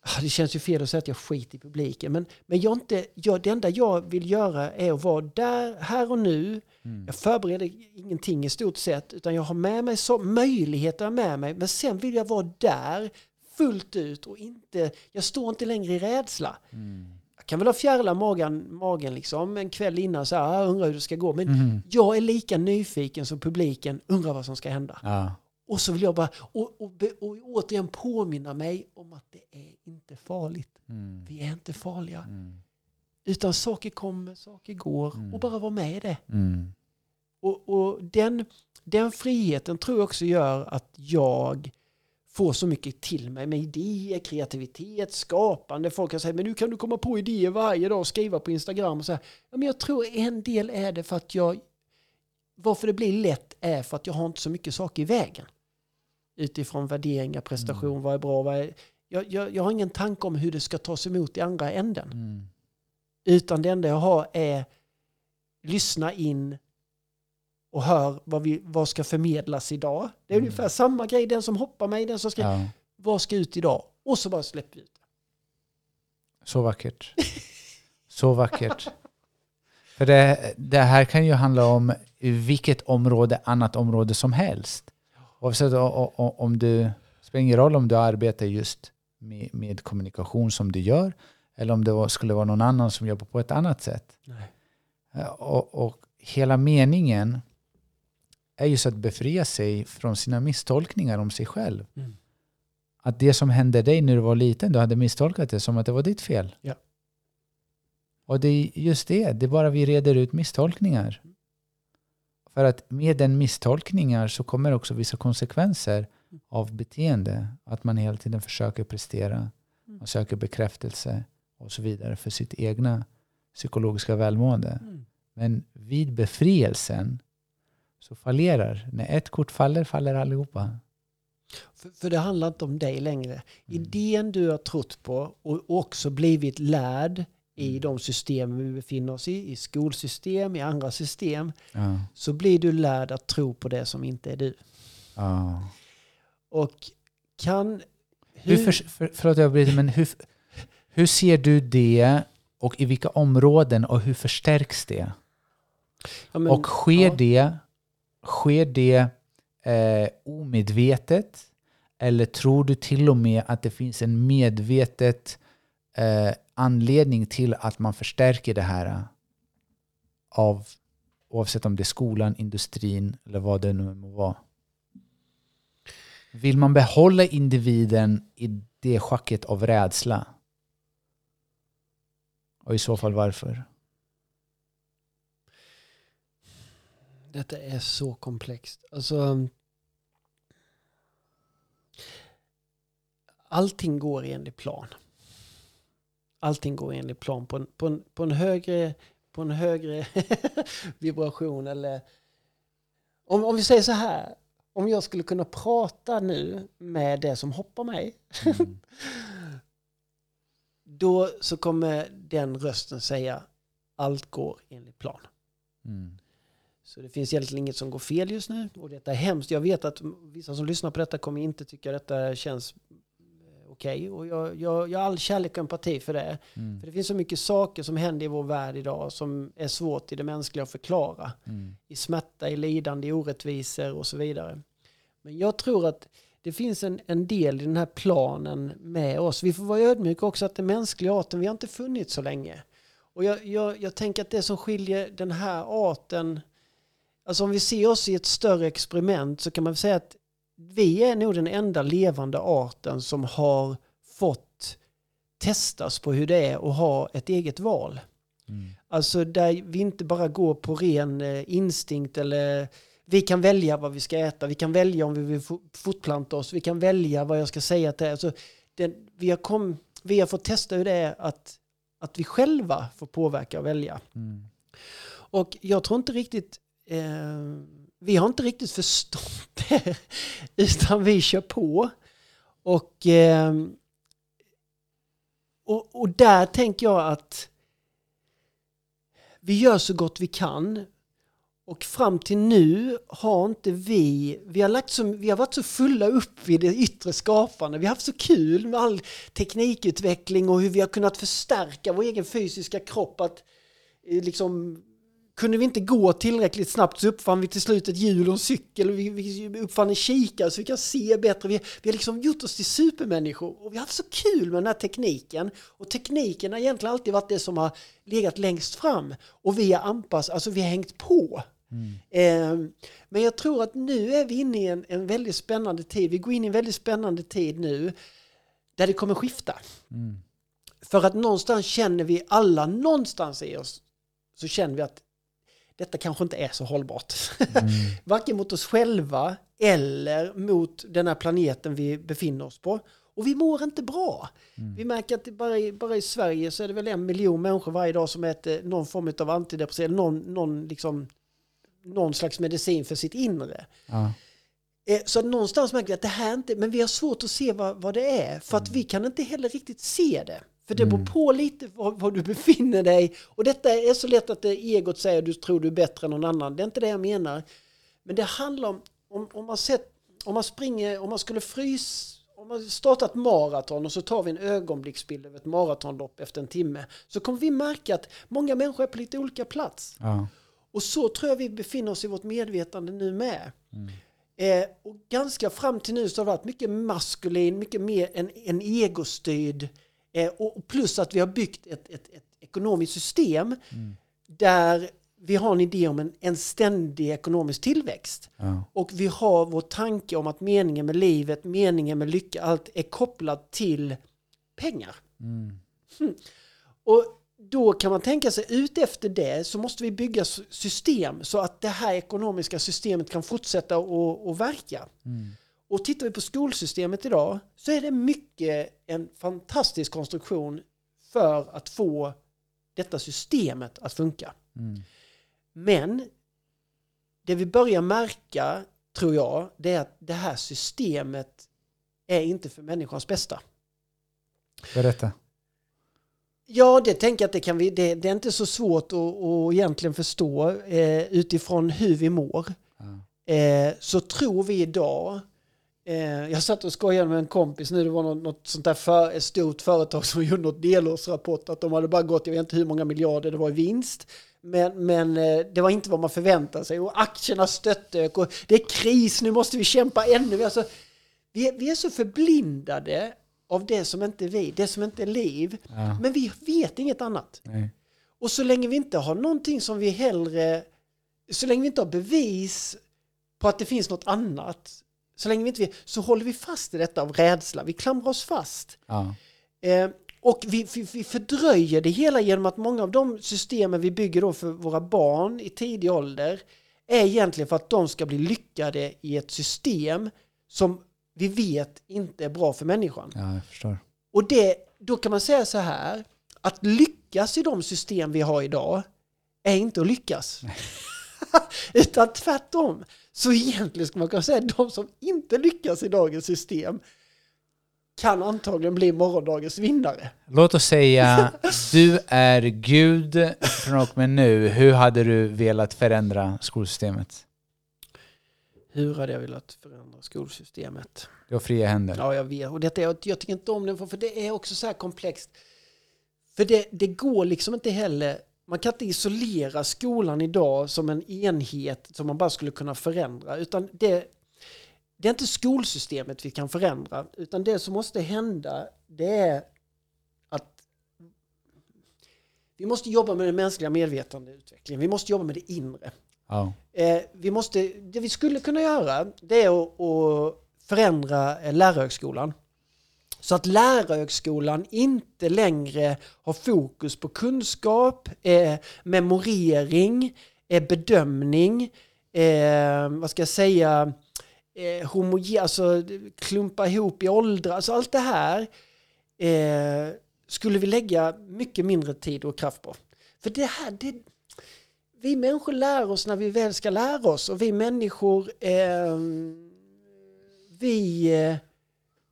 ah, det känns ju fel att säga att jag skiter i publiken. Men, men jag inte, jag, det enda jag vill göra är att vara där, här och nu. Mm. Jag förbereder ingenting i stort sett. Utan jag har med mig så, möjligheter med mig. Men sen vill jag vara där fullt ut och inte, jag står inte längre i rädsla. Mm. Jag kan väl ha fjärilar magen, magen liksom en kväll innan så här, "Ah, undrar hur det ska gå. Men Mm. jag är lika nyfiken som publiken, undrar vad som ska hända. Ja. Och så vill jag bara, och, och, och återigen påminna mig om att det är inte farligt. Mm. Vi är inte farliga. Mm. Utan saker kommer, saker går. Mm. Och bara vara med i det. Mm. Och, och den, den friheten tror jag också gör att jag får så mycket till mig med idéer, kreativitet, skapande. Folk kan säga, men nu kan du komma på idéer varje dag och skriva på Instagram. Och så här. Ja, men jag tror en del är det för att jag, varför det blir lätt är för att jag har inte så mycket saker i vägen. Utifrån värderingar, prestation, vad är bra, vad är... Jag, jag, jag har ingen tanke om hur det ska tas emot i andra änden. Mm. Utan det enda jag har är lyssna in och hör vad, vi, vad ska förmedlas idag. Det är Mm. ungefär samma grej, den som hoppar mig, den som ska, Ja. vad ska ut idag? Och så bara släpper vi ut. Så vackert. Så vackert. För det, det här kan ju handla om vilket område, annat område som helst. Oavsett om du, det spelar ingen roll om du arbetar just med, med kommunikation som du gör, eller om det var, skulle vara någon annan som jobbar på ett annat sätt. Nej. Eh, Och, och hela meningen är just att befria sig från sina misstolkningar om sig själv. Mm. Att det som hände dig när du var liten, du hade misstolkat det som att det var ditt fel. Ja. Och det är just det, det är bara vi reder ut misstolkningar. För att med den misstolkningar så kommer också vissa konsekvenser av beteende. Att man hela tiden försöker prestera, man söker bekräftelse och så vidare för sitt egna psykologiska välmående. Mm. Men vid befrielsen så fallerar. När ett kort faller, faller allihopa. För, för det handlar inte om dig längre. Mm. Idén du har trott på och också blivit lärd i Mm. de system vi befinner oss i, i skolsystem, i andra system, Ja. så blir du lärd att tro på det som inte är du. Ja. Och kan... Hur för, för, förlåt jag bryter, men hur, hur ser du det Och i vilka områden och hur förstärks det? Ja, men- och sker ja. det, sker det eh, omedvetet? Eller tror du till och med att det finns en medvetet eh, anledning till att man förstärker det här av oavsett om det är skolan, industrin eller vad det nu må vara? Vill man behålla individen i det schacket av rädsla? Och i så fall varför? Detta är så komplext. Alltså, allting går enligt plan. Allting går enligt plan på en, på en, på en högre, på en högre vibration. Eller, om, om vi säger så här, om jag skulle kunna prata nu med det som hoppar mig, Mm. då så kommer den rösten säga allt går enligt plan. Mm. Så det finns egentligen inget som går fel just nu. Och detta är hemskt. Jag vet att vissa som lyssnar på detta kommer inte tycka detta känns eh, okej. Och jag, jag, jag har all kärlek och empati för det. Mm. För det finns så mycket saker som händer i vår värld idag som är svårt i det mänskliga att förklara. Mm. I smärta, i lidande, i orättvisor och så vidare. Men jag tror att det finns en, en del i den här planen med oss. Vi får vara ödmjuka också att den mänskliga arten, vi har inte funnits så länge. Och jag, jag, jag tänker att det som skiljer den här arten, alltså om vi ser oss i ett större experiment så kan man säga att vi är nog den enda levande arten som har fått testas på hur det är att ha ett eget val. Mm. Alltså där vi inte bara går på ren eh, instinkt eller vi kan välja vad vi ska äta, vi kan välja om vi vill fo- fortplanta oss, vi kan välja vad jag ska säga till alltså, den, vi, har kom, vi har fått testa hur det är att, att vi själva får påverka och välja. Mm. Och jag tror inte riktigt, eh, vi har inte riktigt förstått det, utan vi kör på. Och, eh, och, och där tänker jag att vi gör så gott vi kan. Och fram till nu har inte vi, vi har, lagt så, vi har varit så fulla upp i det yttre skapande. Vi har haft så kul med all teknikutveckling och hur vi har kunnat förstärka vår egen fysiska kropp. Att eh, liksom, kunde vi inte gå tillräckligt snabbt så uppfann vi till slut ett hjul och en cykel. Vi, vi uppfann en kikare så vi kan se bättre. Vi, vi har liksom gjort oss till supermänniskor och vi har haft så kul med den här tekniken. Och tekniken har egentligen alltid varit det som har legat längst fram. Och vi har anpassat, alltså vi har hängt på. Eh, men jag tror att nu är vi inne i en, en väldigt spännande tid. Vi går in i en väldigt spännande tid nu där det kommer skifta. Mm. För att någonstans känner vi alla, någonstans i oss, så känner vi att detta kanske inte är så hållbart. Mm. Varken mot oss själva eller mot den här planeten vi befinner oss på. Och vi mår inte bra. Mm. Vi märker att bara, i, bara i Sverige så är det väl en miljon människor varje dag som äter någon form av antidepressiv, någon, någon, liksom, någon slags medicin för sitt inre. Ja. Eh, Så att någonstans märker vi att det här inte, men vi har svårt att se vad, vad det är. För att vi kan inte heller riktigt se det. För det beror Mm. på lite var, var du befinner dig. Och detta är så lätt att det egot säger du tror du är bättre än någon annan. Det är inte det jag menar. Men det handlar om, om, om man sett, om man springer, om man skulle frys, om man startar ett maraton och så tar vi en ögonblicksbild över ett maratonlopp efter en timme. Så kommer vi märka att många människor är på lite olika plats. Ja. Och så tror jag vi befinner oss i vårt medvetande nu med. Mm. Eh, och ganska fram till nu så har det varit mycket maskulin, mycket mer en, en egostyrd. Eh, och plus att vi har byggt ett, ett, ett ekonomiskt system Mm. där vi har en idé om en, en ständig ekonomisk tillväxt. Ja. Och vi har vår tanke om att meningen med livet, meningen med lycka, allt är kopplat till pengar. Mm. Och då kan man tänka sig ut efter det så måste vi bygga system så att det här ekonomiska systemet kan fortsätta att verka. Mm. Och tittar vi på skolsystemet idag så är det mycket en fantastisk konstruktion för att få detta systemet att funka. Mm. Men det vi börjar märka, tror jag, det är att det här systemet är inte för människans bästa. Berätta. Ja, det tänker jag att det kan vi, det, det är inte så svårt att, att egentligen förstå eh, utifrån hur vi mår. Eh, så tror vi idag Eh, jag satt och skojade med en kompis nu, det var något, något sånt där för, ett stort företag som gjorde något delårsrapport, att de hade bara gått, jag vet inte hur många miljarder det var i vinst, men, men eh, det var inte vad man förväntade sig och aktierna stöttök och det är kris, nu måste vi kämpa ännu. Alltså, vi, vi är så förblindade av det som inte är vi, det som inte är liv, Ja. men vi vet inget annat. Nej. Och så länge vi inte har någonting som vi hellre, så länge vi inte har bevis på att det finns något annat, så länge vi inte vet, så håller vi fast i detta av rädsla. Vi klamrar oss fast. Ja. Eh, och vi, vi, vi fördröjer det hela genom att många av de systemen vi bygger då för våra barn i tidig ålder är egentligen för att de ska bli lyckade i ett system som vi vet inte är bra för människan. ja, jag förstår. Och det, då kan man säga så här, att lyckas i de system vi har idag är inte att lyckas. Utan tvärtom. Så egentligen ska man kunna säga att de som inte lyckas i dagens system kan antagligen bli morgondagens vinnare. Låt oss säga, du är Gud från och med nu. Hur hade du velat förändra skolsystemet? Hur hade jag velat förändra skolsystemet? Du har fria händer. Ja, jag vet. Och detta är, jag tycker inte om det, för för det är också så här komplext. För det, det går liksom inte heller, man kan inte isolera skolan idag som en enhet som man bara skulle kunna förändra, utan det, det är inte skolsystemet vi kan förändra, utan det som måste hända, det är att vi måste jobba med den mänskliga medvetandeutvecklingen, vi måste jobba med det inre. Ja. Eh, vi måste, det vi skulle kunna göra det är att, att förändra eh, lärarhögskolan. Så att lärarhögskolan inte längre har fokus på kunskap, eh, memorering, eh, bedömning, eh, vad ska jag säga, eh, homogen, alltså klumpa ihop i åldrar, alltså allt det här eh, skulle vi lägga mycket mindre tid och kraft på. För det här, det, vi människor lär oss när vi väl ska lära oss och vi människor, eh, vi, eh,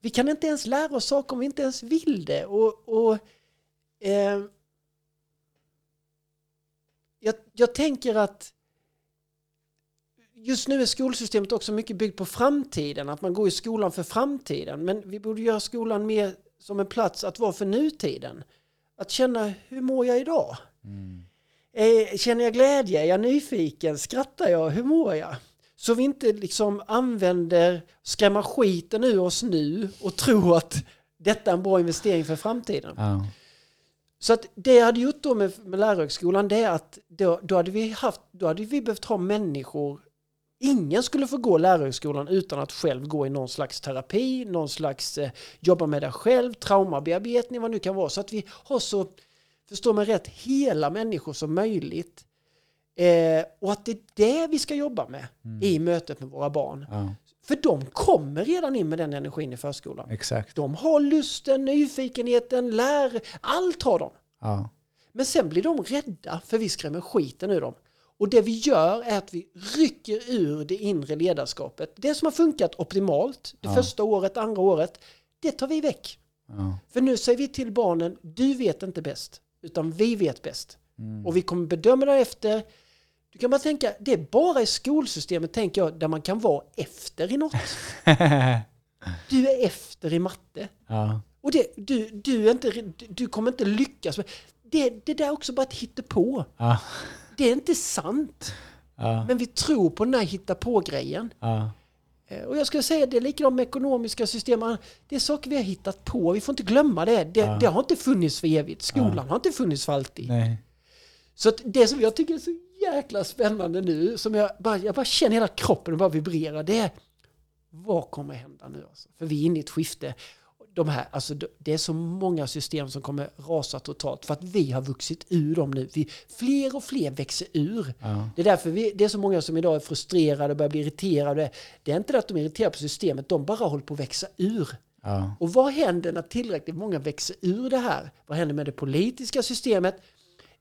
vi kan inte ens lära oss saker om vi inte ens vill det. Och, och eh, jag, jag tänker att just nu är skolsystemet också mycket byggt på framtiden, att man går i skolan för framtiden. Men vi borde göra skolan mer som en plats att vara för nutiden. Att känna, hur mår jag idag? Mm. Eh, Känner jag glädje? Är jag nyfiken? Skrattar jag? Hur mår jag? Så vi inte liksom använder, skrämma skiten ur oss nu och tror att detta är en bra investering för framtiden. Ja. Så att det jag hade gjort då med, med lärarhögskolan det är att då, då, hade vi haft, då hade vi behövt ha människor Ingen skulle få gå lärarhögskolan utan att själv gå i någon slags terapi, någon slags eh, jobba med dig själv, traumabearbetning, vad det nu kan vara. Så att vi har så, förstår mig rätt, hela människor som möjligt. Eh, och att det är det vi ska jobba med i mötet med våra barn. ja, För de kommer redan in med den energin i förskolan. exakt. De har lusten, nyfikenheten, lär, allt har de. Ja. Men sen blir de rädda för vi skrämmer skiten ur dem. Och det vi gör är att vi rycker ur det inre ledarskapet. Det som har funkat optimalt, det Ja. första året, andra året, det tar vi väck. Ja. För nu säger vi till barnen, du vet inte bäst, utan vi vet bäst. Mm. Och vi kommer bedöma det efter. Du kan bara tänka, det är bara i skolsystemet, tänker jag, där man kan vara efter i något. Du är efter i matte. ja. Och det, du, du, är inte, du, kommer inte lyckas. Det, det där är också bara ett hittepå. Ja. Det är inte sant. Ja. Men vi tror på den här hitta-på-grejen. Ja. Eh, Och jag skulle säga det är likadant med ekonomiska system. Det är saker vi har hittat på. Vi får inte glömma det. Det, Ja. det har inte funnits för evigt. Skolan har inte funnits för alltid. Nej. Så att det som jag tycker är så jäkla spännande nu, som jag bara, jag bara känner hela kroppen och bara vibrerar, det är vad kommer hända nu? Alltså? För vi är inne i ett skifte. De här, alltså, det är så många system som kommer rasa totalt för att vi har vuxit ur dem nu. Vi, fler och fler växer ur. Ja. Det är därför vi, det är så många som idag är frustrerade och börjar bli irriterade. Det är inte det att de är irriterade på systemet, de bara håller på att växa ur. Ja. Och vad händer när tillräckligt många växer ur det här? Vad händer med det politiska systemet?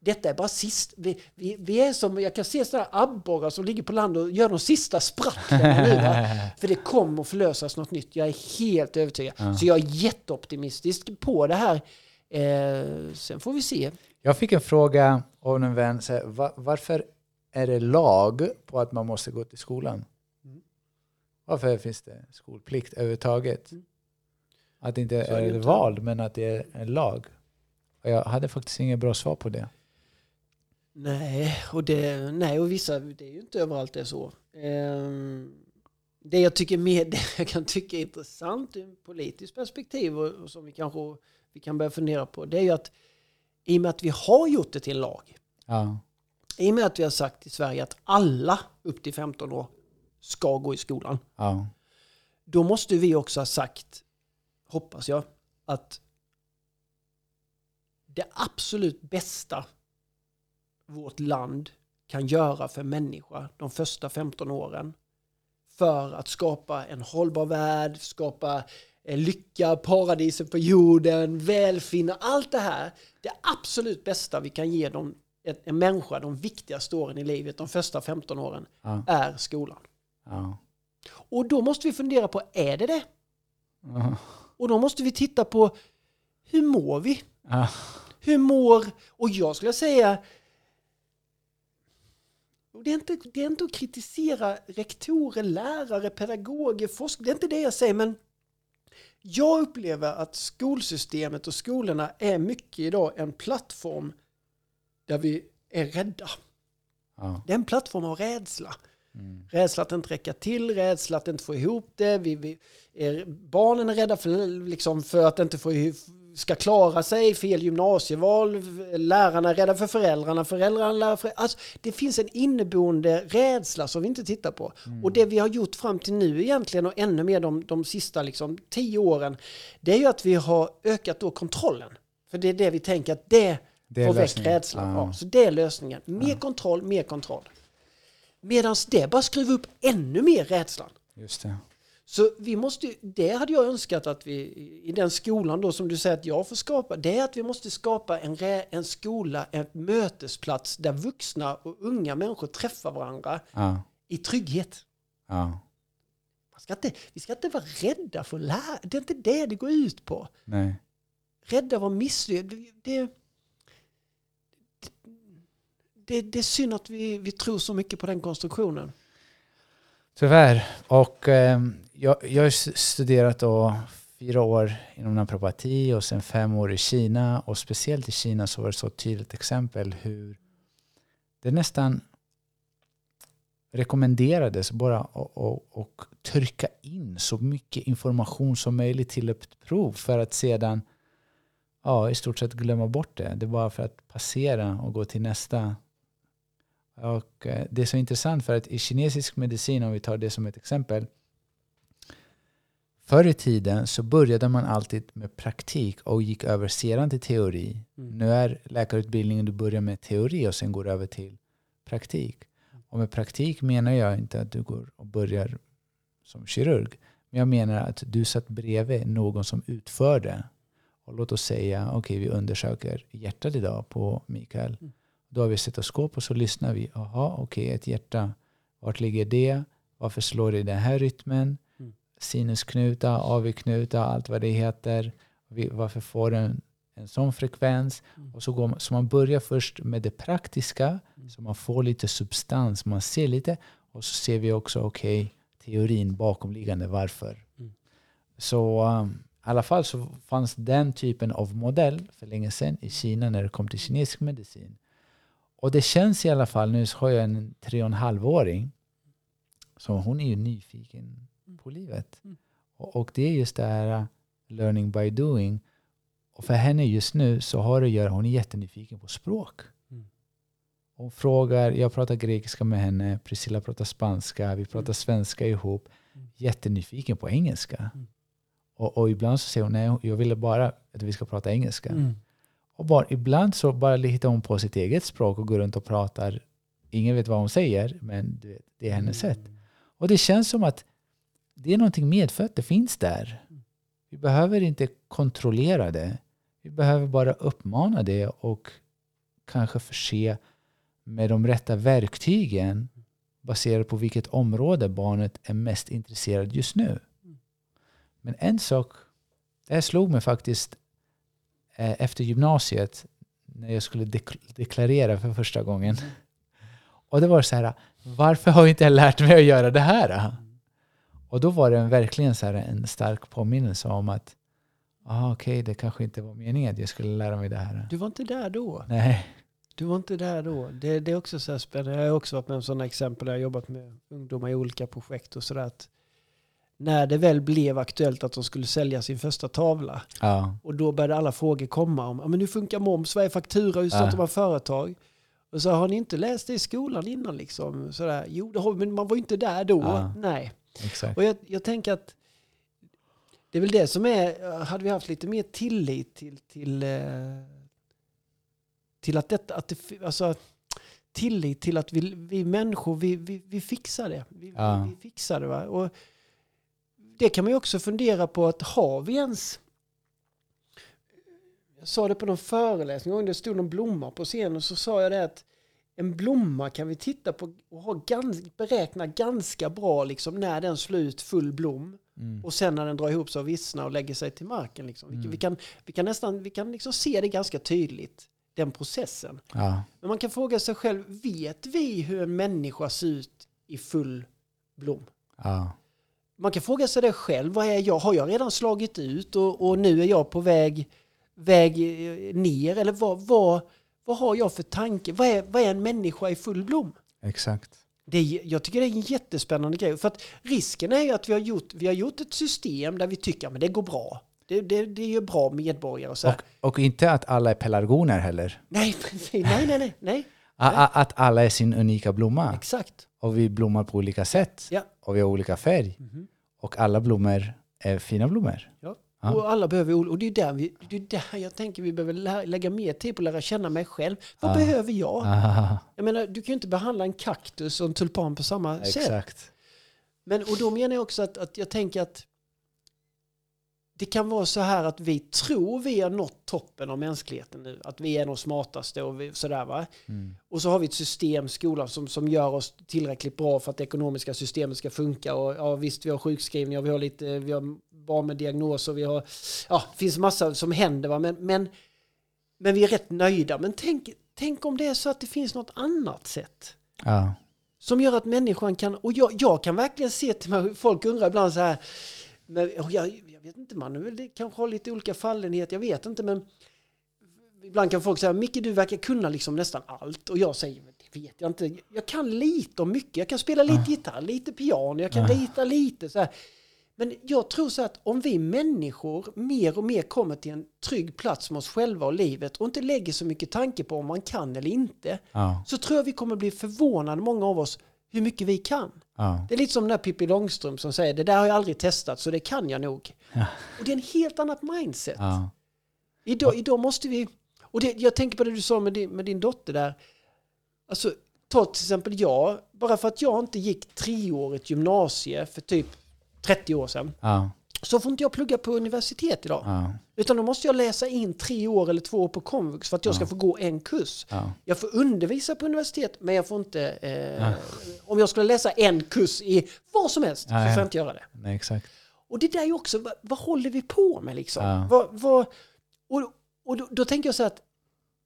Detta är bara sist. Vi, vi, vi är som, jag kan se sådana abborrar som ligger på land och gör de sista. Va? För det kommer att förlösas något nytt. Jag är helt övertygad. Så jag är jätteoptimistisk på det här. Eh, sen får vi se. Jag fick en fråga av en vän. Så här, va, varför är det lag på att man måste gå till skolan? Varför finns det skolplikt överhuvudtaget? Mm. Att det inte är är val, men att det är en lag. Och jag hade faktiskt inget bra svar på det. Nej, och, det, nej, och vissa, det är ju inte överallt det är så. Ehm, det jag tycker mer, det jag kan tycka är intressant ur ett politiskt perspektiv och, och som vi kanske vi kan börja fundera på, det är ju att i och med att vi har gjort det till en lag, Ja, i och med att vi har sagt i Sverige att alla upp till 15 år ska gå i skolan, ja, då måste vi också ha sagt, hoppas jag, att det absolut bästa vårt land kan göra för människa de första 15 åren för att skapa en hållbar värld, skapa eh, lycka, paradiset på jorden, välfinna, allt det här. Det absolut bästa vi kan ge dem, en, människa de viktigaste åren i livet, de första 15 åren, ja, är skolan. ja. Och då måste vi fundera på, är det det? ja. Och då måste vi titta på hur mår vi? Hur mår... Och jag skulle säga... Det är, inte, det är inte att kritisera rektorer, lärare, pedagoger, forskare. Det är inte det jag säger, men jag upplever att skolsystemet och skolorna är mycket idag en plattform där vi är rädda. ja. Det är en plattform av rädsla. Mm. Rädsla att inte räcka till, rädsla att inte få ihop det. Vi, vi är, barnen är rädda för, liksom, för att inte få ihop, ska klara sig, fel gymnasieval. Lärarna är rädda för föräldrarna, föräldrarna är rädda för... Alltså, det finns en inneboende rädsla som vi inte tittar på. Och det vi har gjort fram till nu egentligen och ännu mer de, de sista liksom, tio åren, det är ju att vi har ökat då kontrollen. För det är det vi tänker att det, Det får väck rädslan. Ja. Ja, så det är lösningen. Mer kontroll, mer kontroll. Medan det bara skruvar upp ännu mer rädslan. Just det. Så vi måste, det hade jag önskat att vi i den skolan då som du säger att jag får skapa, det är att vi måste skapa en, en skola, en mötesplats där vuxna och unga människor träffar varandra Ja, i trygghet. ja. Man ska inte, vi ska inte vara rädda för att lära, det är inte det det går ut på. Nej. Rädda att vara misslyckad, det, det, det, det är synd att vi, vi tror så mycket på den konstruktionen. Tyvärr. Och eh, jag, jag har studerat då fyra år inom naprapati och sen fem år i Kina. Och speciellt i Kina så var det så ett tydligt exempel hur det nästan rekommenderades bara att och, och trycka in så mycket information som möjligt till ett prov för att sedan ja, i stort sett glömma bort det. Det var för att passera och gå till nästa. Och eh, det är så intressant för att i kinesisk medicin, om vi tar det som ett exempel, förr i tiden så började man alltid med praktik och gick över sedan till teori. Mm. Nu är läkarutbildningen, du börjar med teori och sen går över till praktik. Och med praktik menar jag inte att du går och börjar som kirurg. Men jag menar att du satt bredvid någon som utför det. Och låt oss säga, okej vi undersöker hjärtat idag på Mikael. Mm. Då har vi stetoskop och så lyssnar vi. Jaha, okej ett hjärta. Vart ligger det? Varför slår det i den här rytmen? Sinusknuta, AV-knuta, allt vad det heter. Varför får den en sån frekvens? Mm. Och så, går man, så man börjar först med det praktiska, Mm. så man får lite substans, man ser lite. Och så ser vi också, okej, teorin bakomliggande varför. Mm. Så um, i alla fall så fanns den typen av modell för länge sedan i Kina när det kom till kinesisk medicin. Och det känns i alla fall, nu har jag en tre och en halvåring, så hon är ju nyfiken på livet. Mm. Och, och det är just det här uh, learning by doing. Och för henne just nu så har det att göra, hon är jättenyfiken på språk. Mm. Hon frågar, jag pratar grekiska med henne, Priscilla pratar spanska, vi pratar Mm. svenska ihop. Mm. Jättenyfiken på engelska. Mm. Och, och ibland så säger hon, nej jag ville bara att vi ska prata engelska. Mm. Och bara, ibland så bara hittar hon på sitt eget språk och går runt och pratar. Ingen vet vad hon säger, men det är hennes sätt. Och det känns som att det är någonting medfött, det finns där. Vi behöver inte kontrollera det. Vi behöver bara uppmana det och kanske förse med de rätta verktygen baserat på vilket område barnet är mest intresserad just nu. Men en sak, det här slog mig faktiskt eh, efter gymnasiet när jag skulle dek- deklarera för första gången. Och det var så här, varför har jag inte lärt mig att göra det här? Och då var det en, verkligen så en stark påminnelse om att ah, okej, okay, det kanske inte var meningen att jag skulle lära mig det här. Du var inte där då? Nej. Du var inte där då. Det, det är också så här spännande. Jag har också varit med om sådana exempel där jag har jobbat med ungdomar i olika projekt och sådär. När det väl blev aktuellt att de skulle sälja sin första tavla Ja. och då började alla frågor komma om men hur funkar moms, vad är faktura, hur startar Ja. man företag? Och så har ni inte läst det i skolan innan liksom? Sådär, jo, det har men man var ju inte där då. Ja. Nej. Exakt. Och jag, jag tänker att det är väl det som är, hade vi haft lite mer tillit till, till, eh, till att detta, att det, alltså tillit till att vi, vi människor, vi, vi, vi fixar det. Vi, Ja. vi, fixar det. Va? Och det kan man ju också fundera på att har vi ens jag sa det på någon föreläsning, gång det stod någon blomma på scenen och så sa jag det att en blomma kan vi titta på och ha gans, beräkna ganska bra liksom när den slår ut full blom Mm. och sen när den drar ihop sig och vissnar och lägger sig till marken. Liksom. Vi, Mm. vi kan, vi kan nästan vi kan liksom se det ganska tydligt, den processen. Ja. Men man kan fråga sig själv, vet vi hur en människa ser ut i full blom? Ja. Man kan fråga sig det själv, vad är jag? Har jag redan slagit ut och, och nu är jag på väg, väg eh, ner? Eller vad, vad, vad har jag för tanke? Vad är, vad är en människa i full blom? Exakt. Det är, jag tycker det är en jättespännande grej. För att risken är ju att vi har gjort, vi har gjort ett system där vi tycker att det går bra. Det, det, det är ju bra medborgare och så. Och, och inte att alla är pelargoner heller. Nej, nej, nej, nej, nej. Att alla är sin unika blomma. Exakt. Och vi blommar på olika sätt. Ja. Och vi har olika färg. Mhm. Och alla blommor är fina blommor. Ja. Ja. Och alla behöver, och det är där, vi, det är där jag tänker vi behöver lä- lägga mer tid på att lära känna mig själv. Vad Ja. behöver jag? Ah, Jag menar, du kan ju inte behandla en kaktus och en tulpan på samma sätt. exakt. Men, och då menar jag också att, att jag tänker att det kan vara så här att vi tror vi har nått toppen av mänskligheten nu. Att vi är de smartaste och vi, sådär va. Mm. Och så har vi ett system, skolan, som, som gör oss tillräckligt bra för att det ekonomiska systemet ska funka. Och ja, visst, vi har sjukskrivningar, vi har lite, vi har barn med diagnoser, vi har, ja, det finns massa som händer va. Men, men, men vi är rätt nöjda. Men tänk, tänk om det är så att det finns något annat sätt. Ja. Som gör att människan kan, och jag, jag kan verkligen se till mig, folk undrar ibland så här, men, jag, jag vet inte, man det kanske har lite olika fallenhet, jag vet inte, men ibland kan folk säga, Micke du verkar kunna liksom nästan allt, och jag säger, "Men det vet jag inte, jag kan lite om mycket, jag kan spela lite gitarr, lite piano, jag kan rita lite så här. Men jag tror så att om vi människor mer och mer kommer till en trygg plats med oss själva och livet och inte lägger så mycket tanke på om man kan eller inte, Ja. så tror jag vi kommer bli förvånade, många av oss, hur mycket vi kan. Ja. Det är lite som den där Pippi Långstrump som säger det där har jag aldrig testat så det kan jag nog. Ja. Och det är en helt annat mindset. Idag, idag måste vi, och det, jag tänker på det du sa med din, med din dotter där. Alltså, ta till exempel jag, bara för att jag inte gick treårigt gymnasie för typ 30 år sedan, Ja. så får inte jag plugga på universitet idag. Ja. Utan då måste jag läsa in tre år eller två år på komvux för att jag ska få gå en kurs. Ja. Jag får undervisa på universitet, men jag får inte... Eh. Om jag skulle läsa en kurs i vad som helst, så får ja. jag inte göra det. Nej, exakt. Och det där är ju också, vad, vad håller vi på med liksom? Vad, vad, och och då, då tänker jag så här att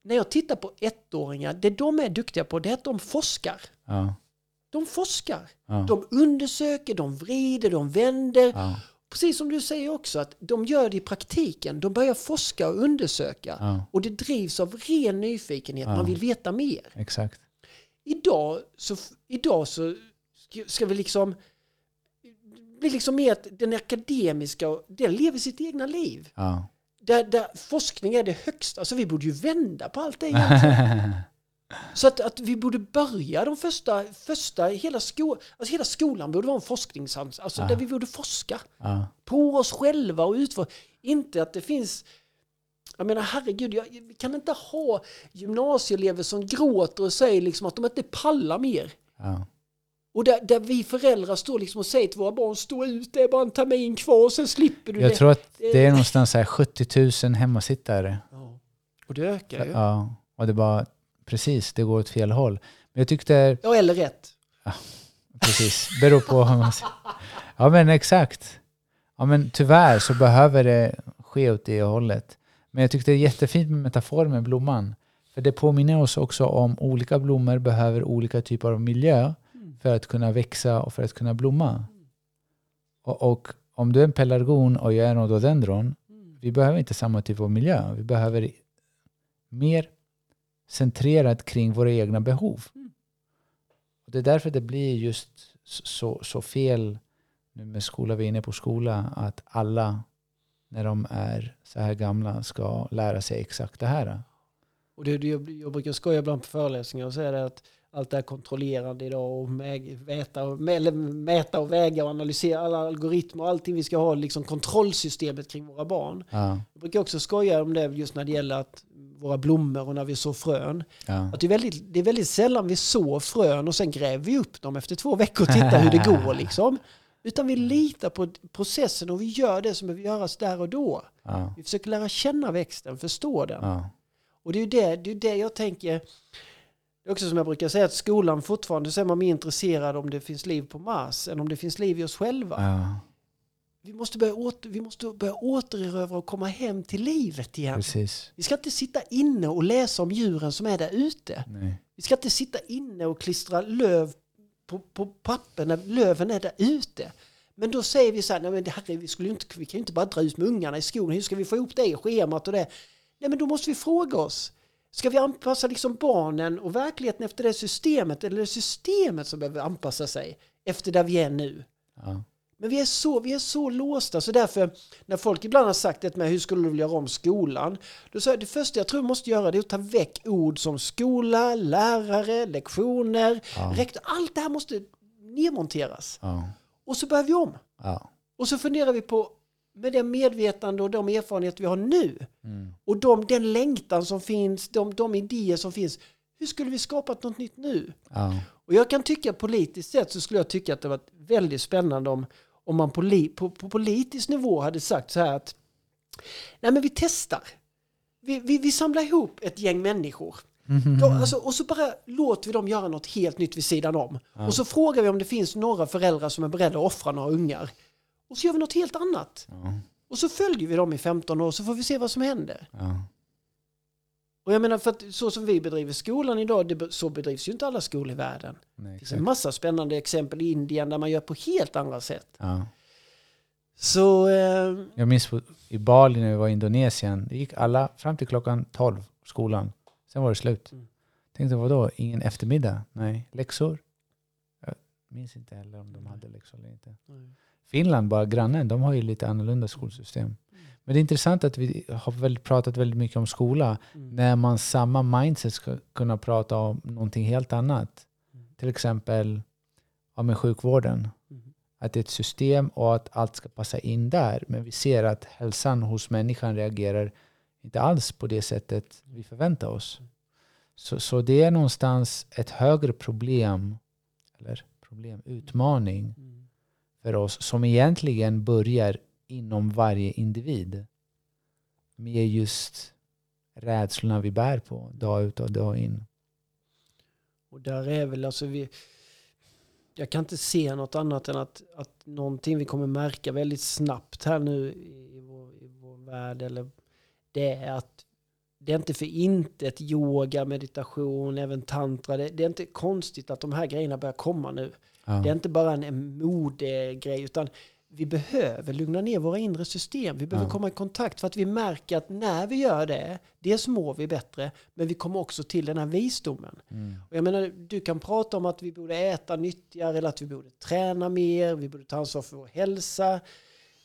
när jag tittar på ettåringar, det de är duktiga på det är att de forskar. Ja. De forskar. Ja. De undersöker, de vrider, de vänder. Ja. Precis som du säger också, att de gör det i praktiken. De börjar forska och undersöka. Ja. Och det drivs av ren nyfikenhet, man vill veta mer. Exakt. Idag så, idag så ska- vi liksom bli liksom mer att den akademiska, den lever sitt egna liv. Där, där forskning är det högsta. Alltså vi borde ju vända på allt det egentligen. Så att, att vi borde börja de första, första hela, sko, alltså hela skolan borde vara en forskningsans, alltså Ja. där vi borde forska ja. på oss själva och utforska. Inte att det finns, jag menar herregud, jag, vi kan inte ha gymnasieelever som gråter och säger liksom att de inte pallar mer. Ja. Och där, där vi föräldrar står liksom och säger till våra barn, stå ut, det är bara en termin kvar och sen slipper du Jag det. tror att det är någonstans så här 70 000 hemmasittare. Ja. Och det ökar ju. Ja. Och det bara, precis, det går åt fel håll. Men jag tyckte, Ja, eller rätt. precis, beror på hur man ser. Ja men exakt. Ja men tyvärr så behöver det ske åt det hållet. Men jag tyckte det är jättefint med metaforen med blomman. För det påminner oss också om olika blommor behöver olika typer av miljö för att kunna växa och för att kunna blomma. Och, och om du är en pelargon och jag är en rhododendron, vi behöver inte samma typ av miljö. Vi behöver mer centrerat kring våra egna behov. Mm. Och det är därför det blir just så, så fel nu med skola, vi är inne på skola, att alla när de är så här gamla ska lära sig exakt det här. Och det, jag, jag brukar skoja ibland på föreläsningar och säga det att allt det här kontrollerande idag och mäta, och, mäta och väga och analysera alla algoritmer och allting vi ska ha, liksom kontrollsystemet kring våra barn. Ja, Jag brukar också skoja om det just när det gäller att våra blommor och när vi sår frön. ja. Att det, är väldigt, det är väldigt sällan vi sår frön och sen gräver vi upp dem efter två veckor och tittar hur det går. Liksom. Utan vi litar på processen och vi gör det som behöver göras där och då. ja, Vi försöker lära känna växten, förstå den. Och det är det, det, är det jag tänker. Det är också som jag brukar säga att skolan fortfarande så är man mer intresserad om det finns liv på Mars än om det finns liv i oss själva. ja. Vi, måste börja åter, vi måste börja återerövra och komma hem till livet igen. Precis. Vi ska inte sitta inne och läsa om djuren som är där ute. Nej. Vi ska inte sitta inne och klistra löv på, på papper när löven är där ute. Men då säger vi så här, nej men herre, vi, skulle inte, vi kan ju inte bara dra ut med ungarna i skogen, hur ska vi få ihop det i schemat och det? Nej men då måste vi fråga oss, ska vi anpassa liksom barnen och verkligheten efter det systemet eller är det systemet som behöver anpassa sig efter där vi är nu? Ja. Men vi är, så, vi är så låsta, så därför när folk ibland har sagt det med hur skulle du vilja göra om skolan? Då säger jag det första jag tror vi måste göra det är att ta väck ord som skola, lärare, lektioner, Ja. rektor. Allt det här måste nedmonteras. Ja. Och så börjar vi om. Ja. Och så funderar vi på, med det medvetande och de erfarenheter vi har nu Mm. och de, den längtan som finns, de, de idéer som finns. Hur skulle vi skapa något nytt nu? Ja. Och jag kan tycka politiskt sett så skulle jag tycka att det var väldigt spännande om, om man på, li, på, på politisk nivå hade sagt så här att nej men vi testar. Vi, vi, vi samlar ihop ett gäng människor. Mhm. Då, alltså, och så bara låter vi dem göra något helt nytt vid sidan om. Och så frågar vi om det finns några föräldrar som är beredda att offra några ungar. Och så gör vi något helt annat. Ja. Och så följer vi dem i 15 år så får vi se vad som händer. Ja. Och jag menar för att så som vi bedriver skolan idag, det, så bedrivs ju inte alla skolor i världen. Nej, Det finns en massa spännande exempel i Indien där man gör på helt andra sätt. Ja. Så eh, Jag minns i Bali när vi var i Indonesien, det gick alla fram till klockan 12, skolan. Sen var det slut. Mm. Tänkte vadå, ingen eftermiddag? Nej, läxor? Jag minns inte heller om de hade läxor eller inte. Finland, bara grannen, de har ju lite annorlunda skolsystem. Men det är intressant att vi har väl pratat väldigt mycket om skola Mm. när man samma mindset ska kunna prata om någonting helt annat. Mm. Till exempel ja, med sjukvården. Mm. Att det är ett system och att allt ska passa in där. Men vi ser att hälsan hos människan reagerar inte alls på det sättet vi förväntar oss. Så, så det är någonstans ett högre problem, eller problem, utmaning Mm för oss som egentligen börjar inom varje individ. Med just rädslorna vi bär på dag ut och dag in. Och där är väl alltså vi... Jag kan inte se något annat än att, att någonting vi kommer märka väldigt snabbt här nu i, vår, i vår värld. Eller det är att det är inte för intet yoga, meditation, även tantra. Det, det är inte konstigt att de här grejerna börjar komma nu. Ja. Det är inte bara en, en modegrej utan vi behöver lugna ner våra inre system. Vi behöver Ja. komma i kontakt för att vi märker att när vi gör det, dels mår vi bättre, men vi kommer också till den här visdomen. Mm. Och jag menar, du kan prata om att vi borde äta nyttigare eller att vi borde träna mer, vi borde ta ansvar för vår hälsa,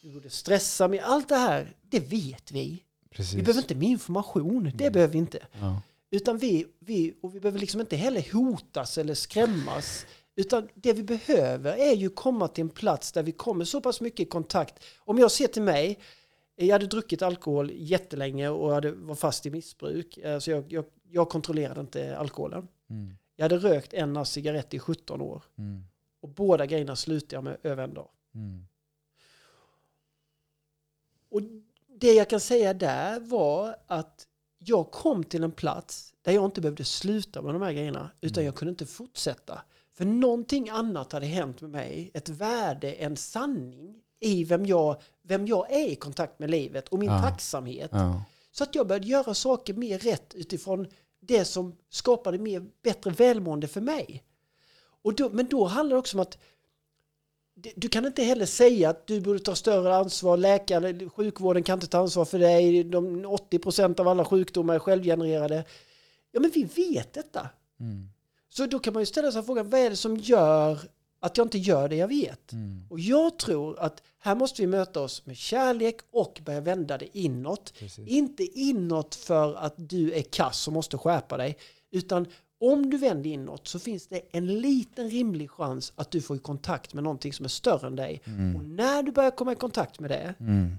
vi borde stressa mer. Allt det här, det vet vi. Precis. Vi behöver inte mer information, det Mm. behöver vi inte. Ja. Utan vi, vi, och vi behöver liksom inte heller hotas eller skrämmas. Utan det vi behöver är ju komma till en plats där vi kommer så pass mycket i kontakt. Om jag ser till mig, jag hade druckit alkohol jättelänge och hade, var fast i missbruk. Alltså jag, jag, jag kontrollerade inte alkoholen. Mm. Jag hade rökt en cigarett i 17 år. Mm. Och båda grejerna slutade jag med över en dag. Mm. Och det jag kan säga där var att jag kom till en plats där jag inte behövde sluta med de här grejerna. Utan Mm. jag kunde inte fortsätta. För någonting annat hade hänt med mig. Ett värde, en sanning i vem jag, vem jag är i kontakt med livet och min Ja. tacksamhet. Ja. Så att jag började göra saker mer rätt utifrån det som skapade mer, bättre välmående för mig. Och då, men då handlar det också om att du kan inte heller säga att du borde ta större ansvar. Läkare, sjukvården kan inte ta ansvar för dig. De 80% av alla sjukdomar är självgenererade. Ja, men vi vet detta. Mm. Så då kan man ju ställa sig frågan, vad är det som gör att jag inte gör det jag vet? Mm. Och jag tror att här måste vi möta oss med kärlek och börja vända det inåt. Precis. Inte inåt för att du är kass och måste skärpa dig, utan om du vänder inåt så finns det en liten rimlig chans att du får i kontakt med någonting som är större än dig. Mm. Och när du börjar komma i kontakt med det, Mm.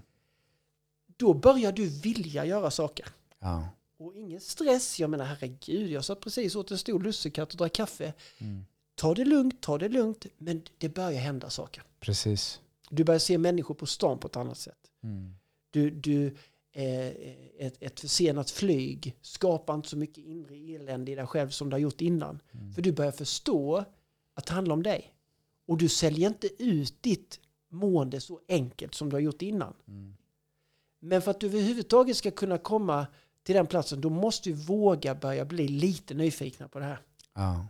då börjar du vilja göra saker. Ja. Och ingen stress, jag menar herregud, jag satt precis åt en stor lussekatt och drack kaffe. Mm. Ta det lugnt, ta det lugnt, men det börjar hända saker. Precis. Du börjar se människor på stan på ett annat sätt. Mm. Du, du, eh, ett, ett försenat flyg skapar inte så mycket inre elände i dig själv som du har gjort innan. Mm. För du börjar förstå att det handlar om dig. Och du säljer inte ut ditt mående så enkelt som du har gjort innan. Mm. Men för att du överhuvudtaget ska kunna komma till den platsen, då måste du våga börja bli lite nyfikna på det här. Ja.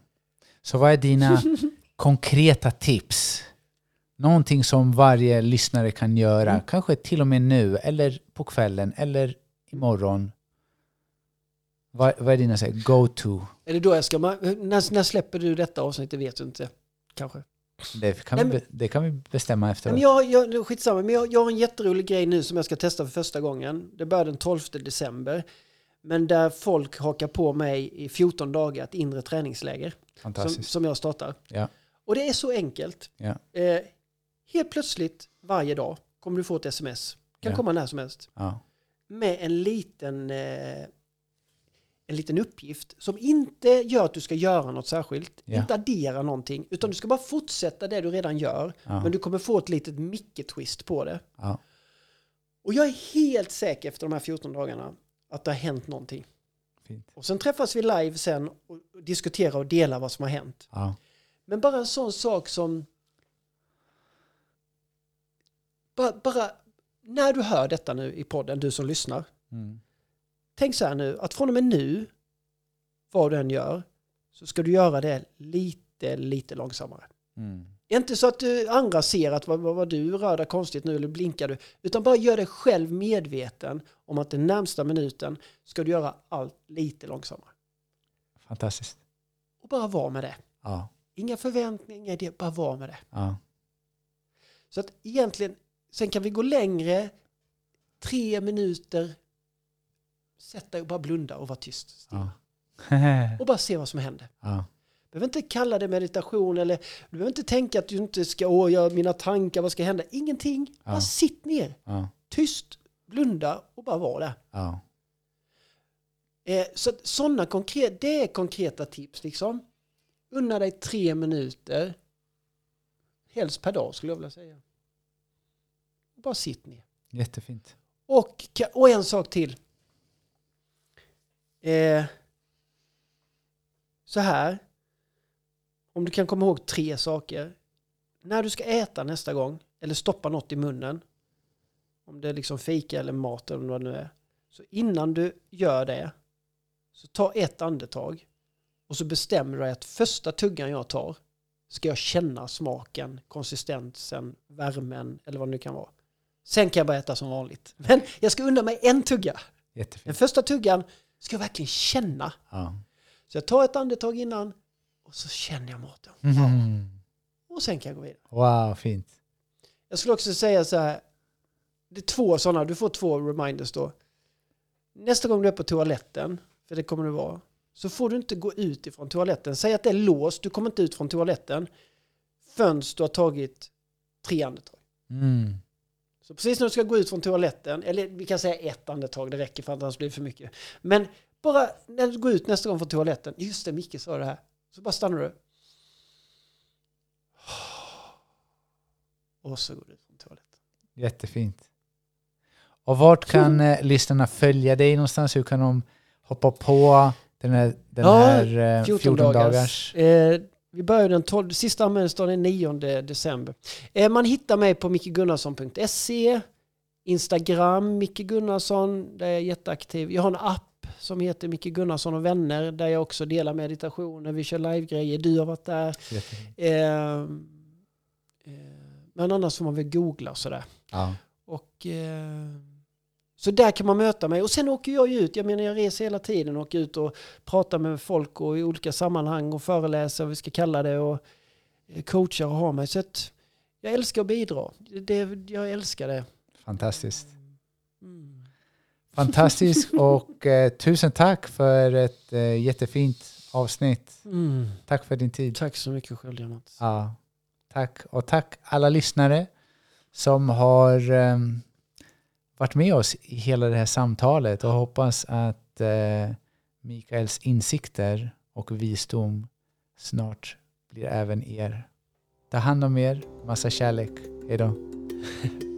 Så vad är dina konkreta tips? Någonting som varje lyssnare kan göra, Mm. kanske till och med nu, eller på kvällen, eller imorgon. Vad, vad är dina go-to? Det då jag ska... När, när släpper du detta avsnitt? Det vet du inte. Kanske. Det kan, Nej, vi, men- be- det kan vi bestämma efteråt. men jag, jag, skitsamma, men jag, jag har en jätterolig grej nu som jag ska testa för första gången. Det börjar den 12 december. Men där folk hakar på mig i 14 dagar ett inre träningsläger som, som jag startar. Ja. Och det är så enkelt. Ja. Eh, helt plötsligt varje dag kommer du få ett sms. Kan Ja. komma när som helst. Med en liten, eh, en liten uppgift som inte gör att du ska göra något särskilt. Inte addera någonting. Utan du ska bara fortsätta det du redan gör. Men du kommer få ett litet Micke-twist på det. Och jag är helt säker efter de här 14 dagarna att det har hänt någonting. Fint. Och sen träffas vi live sen och diskuterar och delar vad som har hänt. Ja. Men bara en sån sak som... Bara, bara när du hör detta nu i podden, du som lyssnar. Mm. Tänk så här nu, att från och med nu, vad du än gör, så ska du göra det lite, lite långsammare. Mm. Inte så att du, andra ser att vad, vad, vad du rör dig konstigt nu eller blinkar du. Utan bara gör dig själv medveten om att den närmsta minuten ska du göra allt lite långsammare. Fantastiskt. Och bara vara med det. Ja. Inga förväntningar, inga idéer, bara vara med det. Ja. Så att egentligen, sen kan vi gå längre, tre minuter, sätt dig och bara blunda och vara tyst. Ja. Och bara se vad som händer. ja. Du behöver inte kalla det meditation eller du behöver inte tänka att du inte ska, åh, jag, mina tankar, vad ska hända? Ingenting. Bara Ja. sitt ner, Ja. tyst, blunda och bara vara där. Ja. Eh, så sådana konkreta, det är konkreta tips liksom. Unna dig tre minuter, helst per dag skulle jag vilja säga. Bara sitt ner. Jättefint. Och, och en sak till. Eh, så här. Om du kan komma ihåg tre saker. När du ska äta nästa gång, eller stoppa något i munnen. Om det är liksom fika eller mat eller vad det nu är. Så innan du gör det, så ta ett andetag. Och så bestämmer du dig att första tuggan jag tar ska jag känna smaken, konsistensen, värmen eller vad det nu kan vara. Sen kan jag bara äta som vanligt. Men jag ska unna mig en tugga. Den Jättefint. första tuggan ska jag verkligen känna. Ja. Så jag tar ett andetag innan och så känner jag maten. Mm. Och sen kan jag gå vidare. Wow, fint. Jag skulle också säga så här. Det är två sådana, du får två reminders då. Nästa gång du är på toaletten, för det kommer du vara, så får du inte gå ut ifrån toaletten. Säg att det är låst, du kommer inte ut från toaletten förrän du har tagit tre andetag. Mm. Så precis när du ska gå ut från toaletten, eller vi kan säga ett andetag, det räcker för att annars blir det för mycket. Men bara när du går ut nästa gång från toaletten, just det, Micke sa det här, så bara stannar du. Och så går du från toaletten. Jättefint. Och vart kan eh, lyssnarna följa dig någonstans? Hur kan de hoppa på den här, den Ja, här eh, 14, 14 dagars. dagars? Eh, vi börjar den 12, sista anmälningsdagen är 9 december. Eh, man hittar mig på mickegunnarsson.se, Instagram, Micke Gunnarsson, där jag är jätteaktiv. Jag har en app som heter Micke Gunnarsson och vänner, där jag också delar meditationer, vi kör livegrejer, du har varit där. Eh, eh, Men annars får man väl googla och sådär. Ja. Och, eh, så där kan man möta mig. Och sen åker jag ju ut. Jag menar jag reser hela tiden och åker ut och pratar med folk och i olika sammanhang och föreläser, vad vi ska kalla det, och eh, coachar och har mig. Så att jag älskar att bidra. Det, jag älskar det. Fantastiskt. Mm. Fantastiskt och eh, tusen tack för ett eh, jättefint avsnitt. Mm. Tack för din tid. Tack så mycket själv, Mats. Ja, tack. Och tack alla lyssnare som har eh, varit med oss i hela det här samtalet och hoppas att eh, Mikaels insikter och visdom snart blir även er. Ta hand om er. Massa kärlek. Hej då.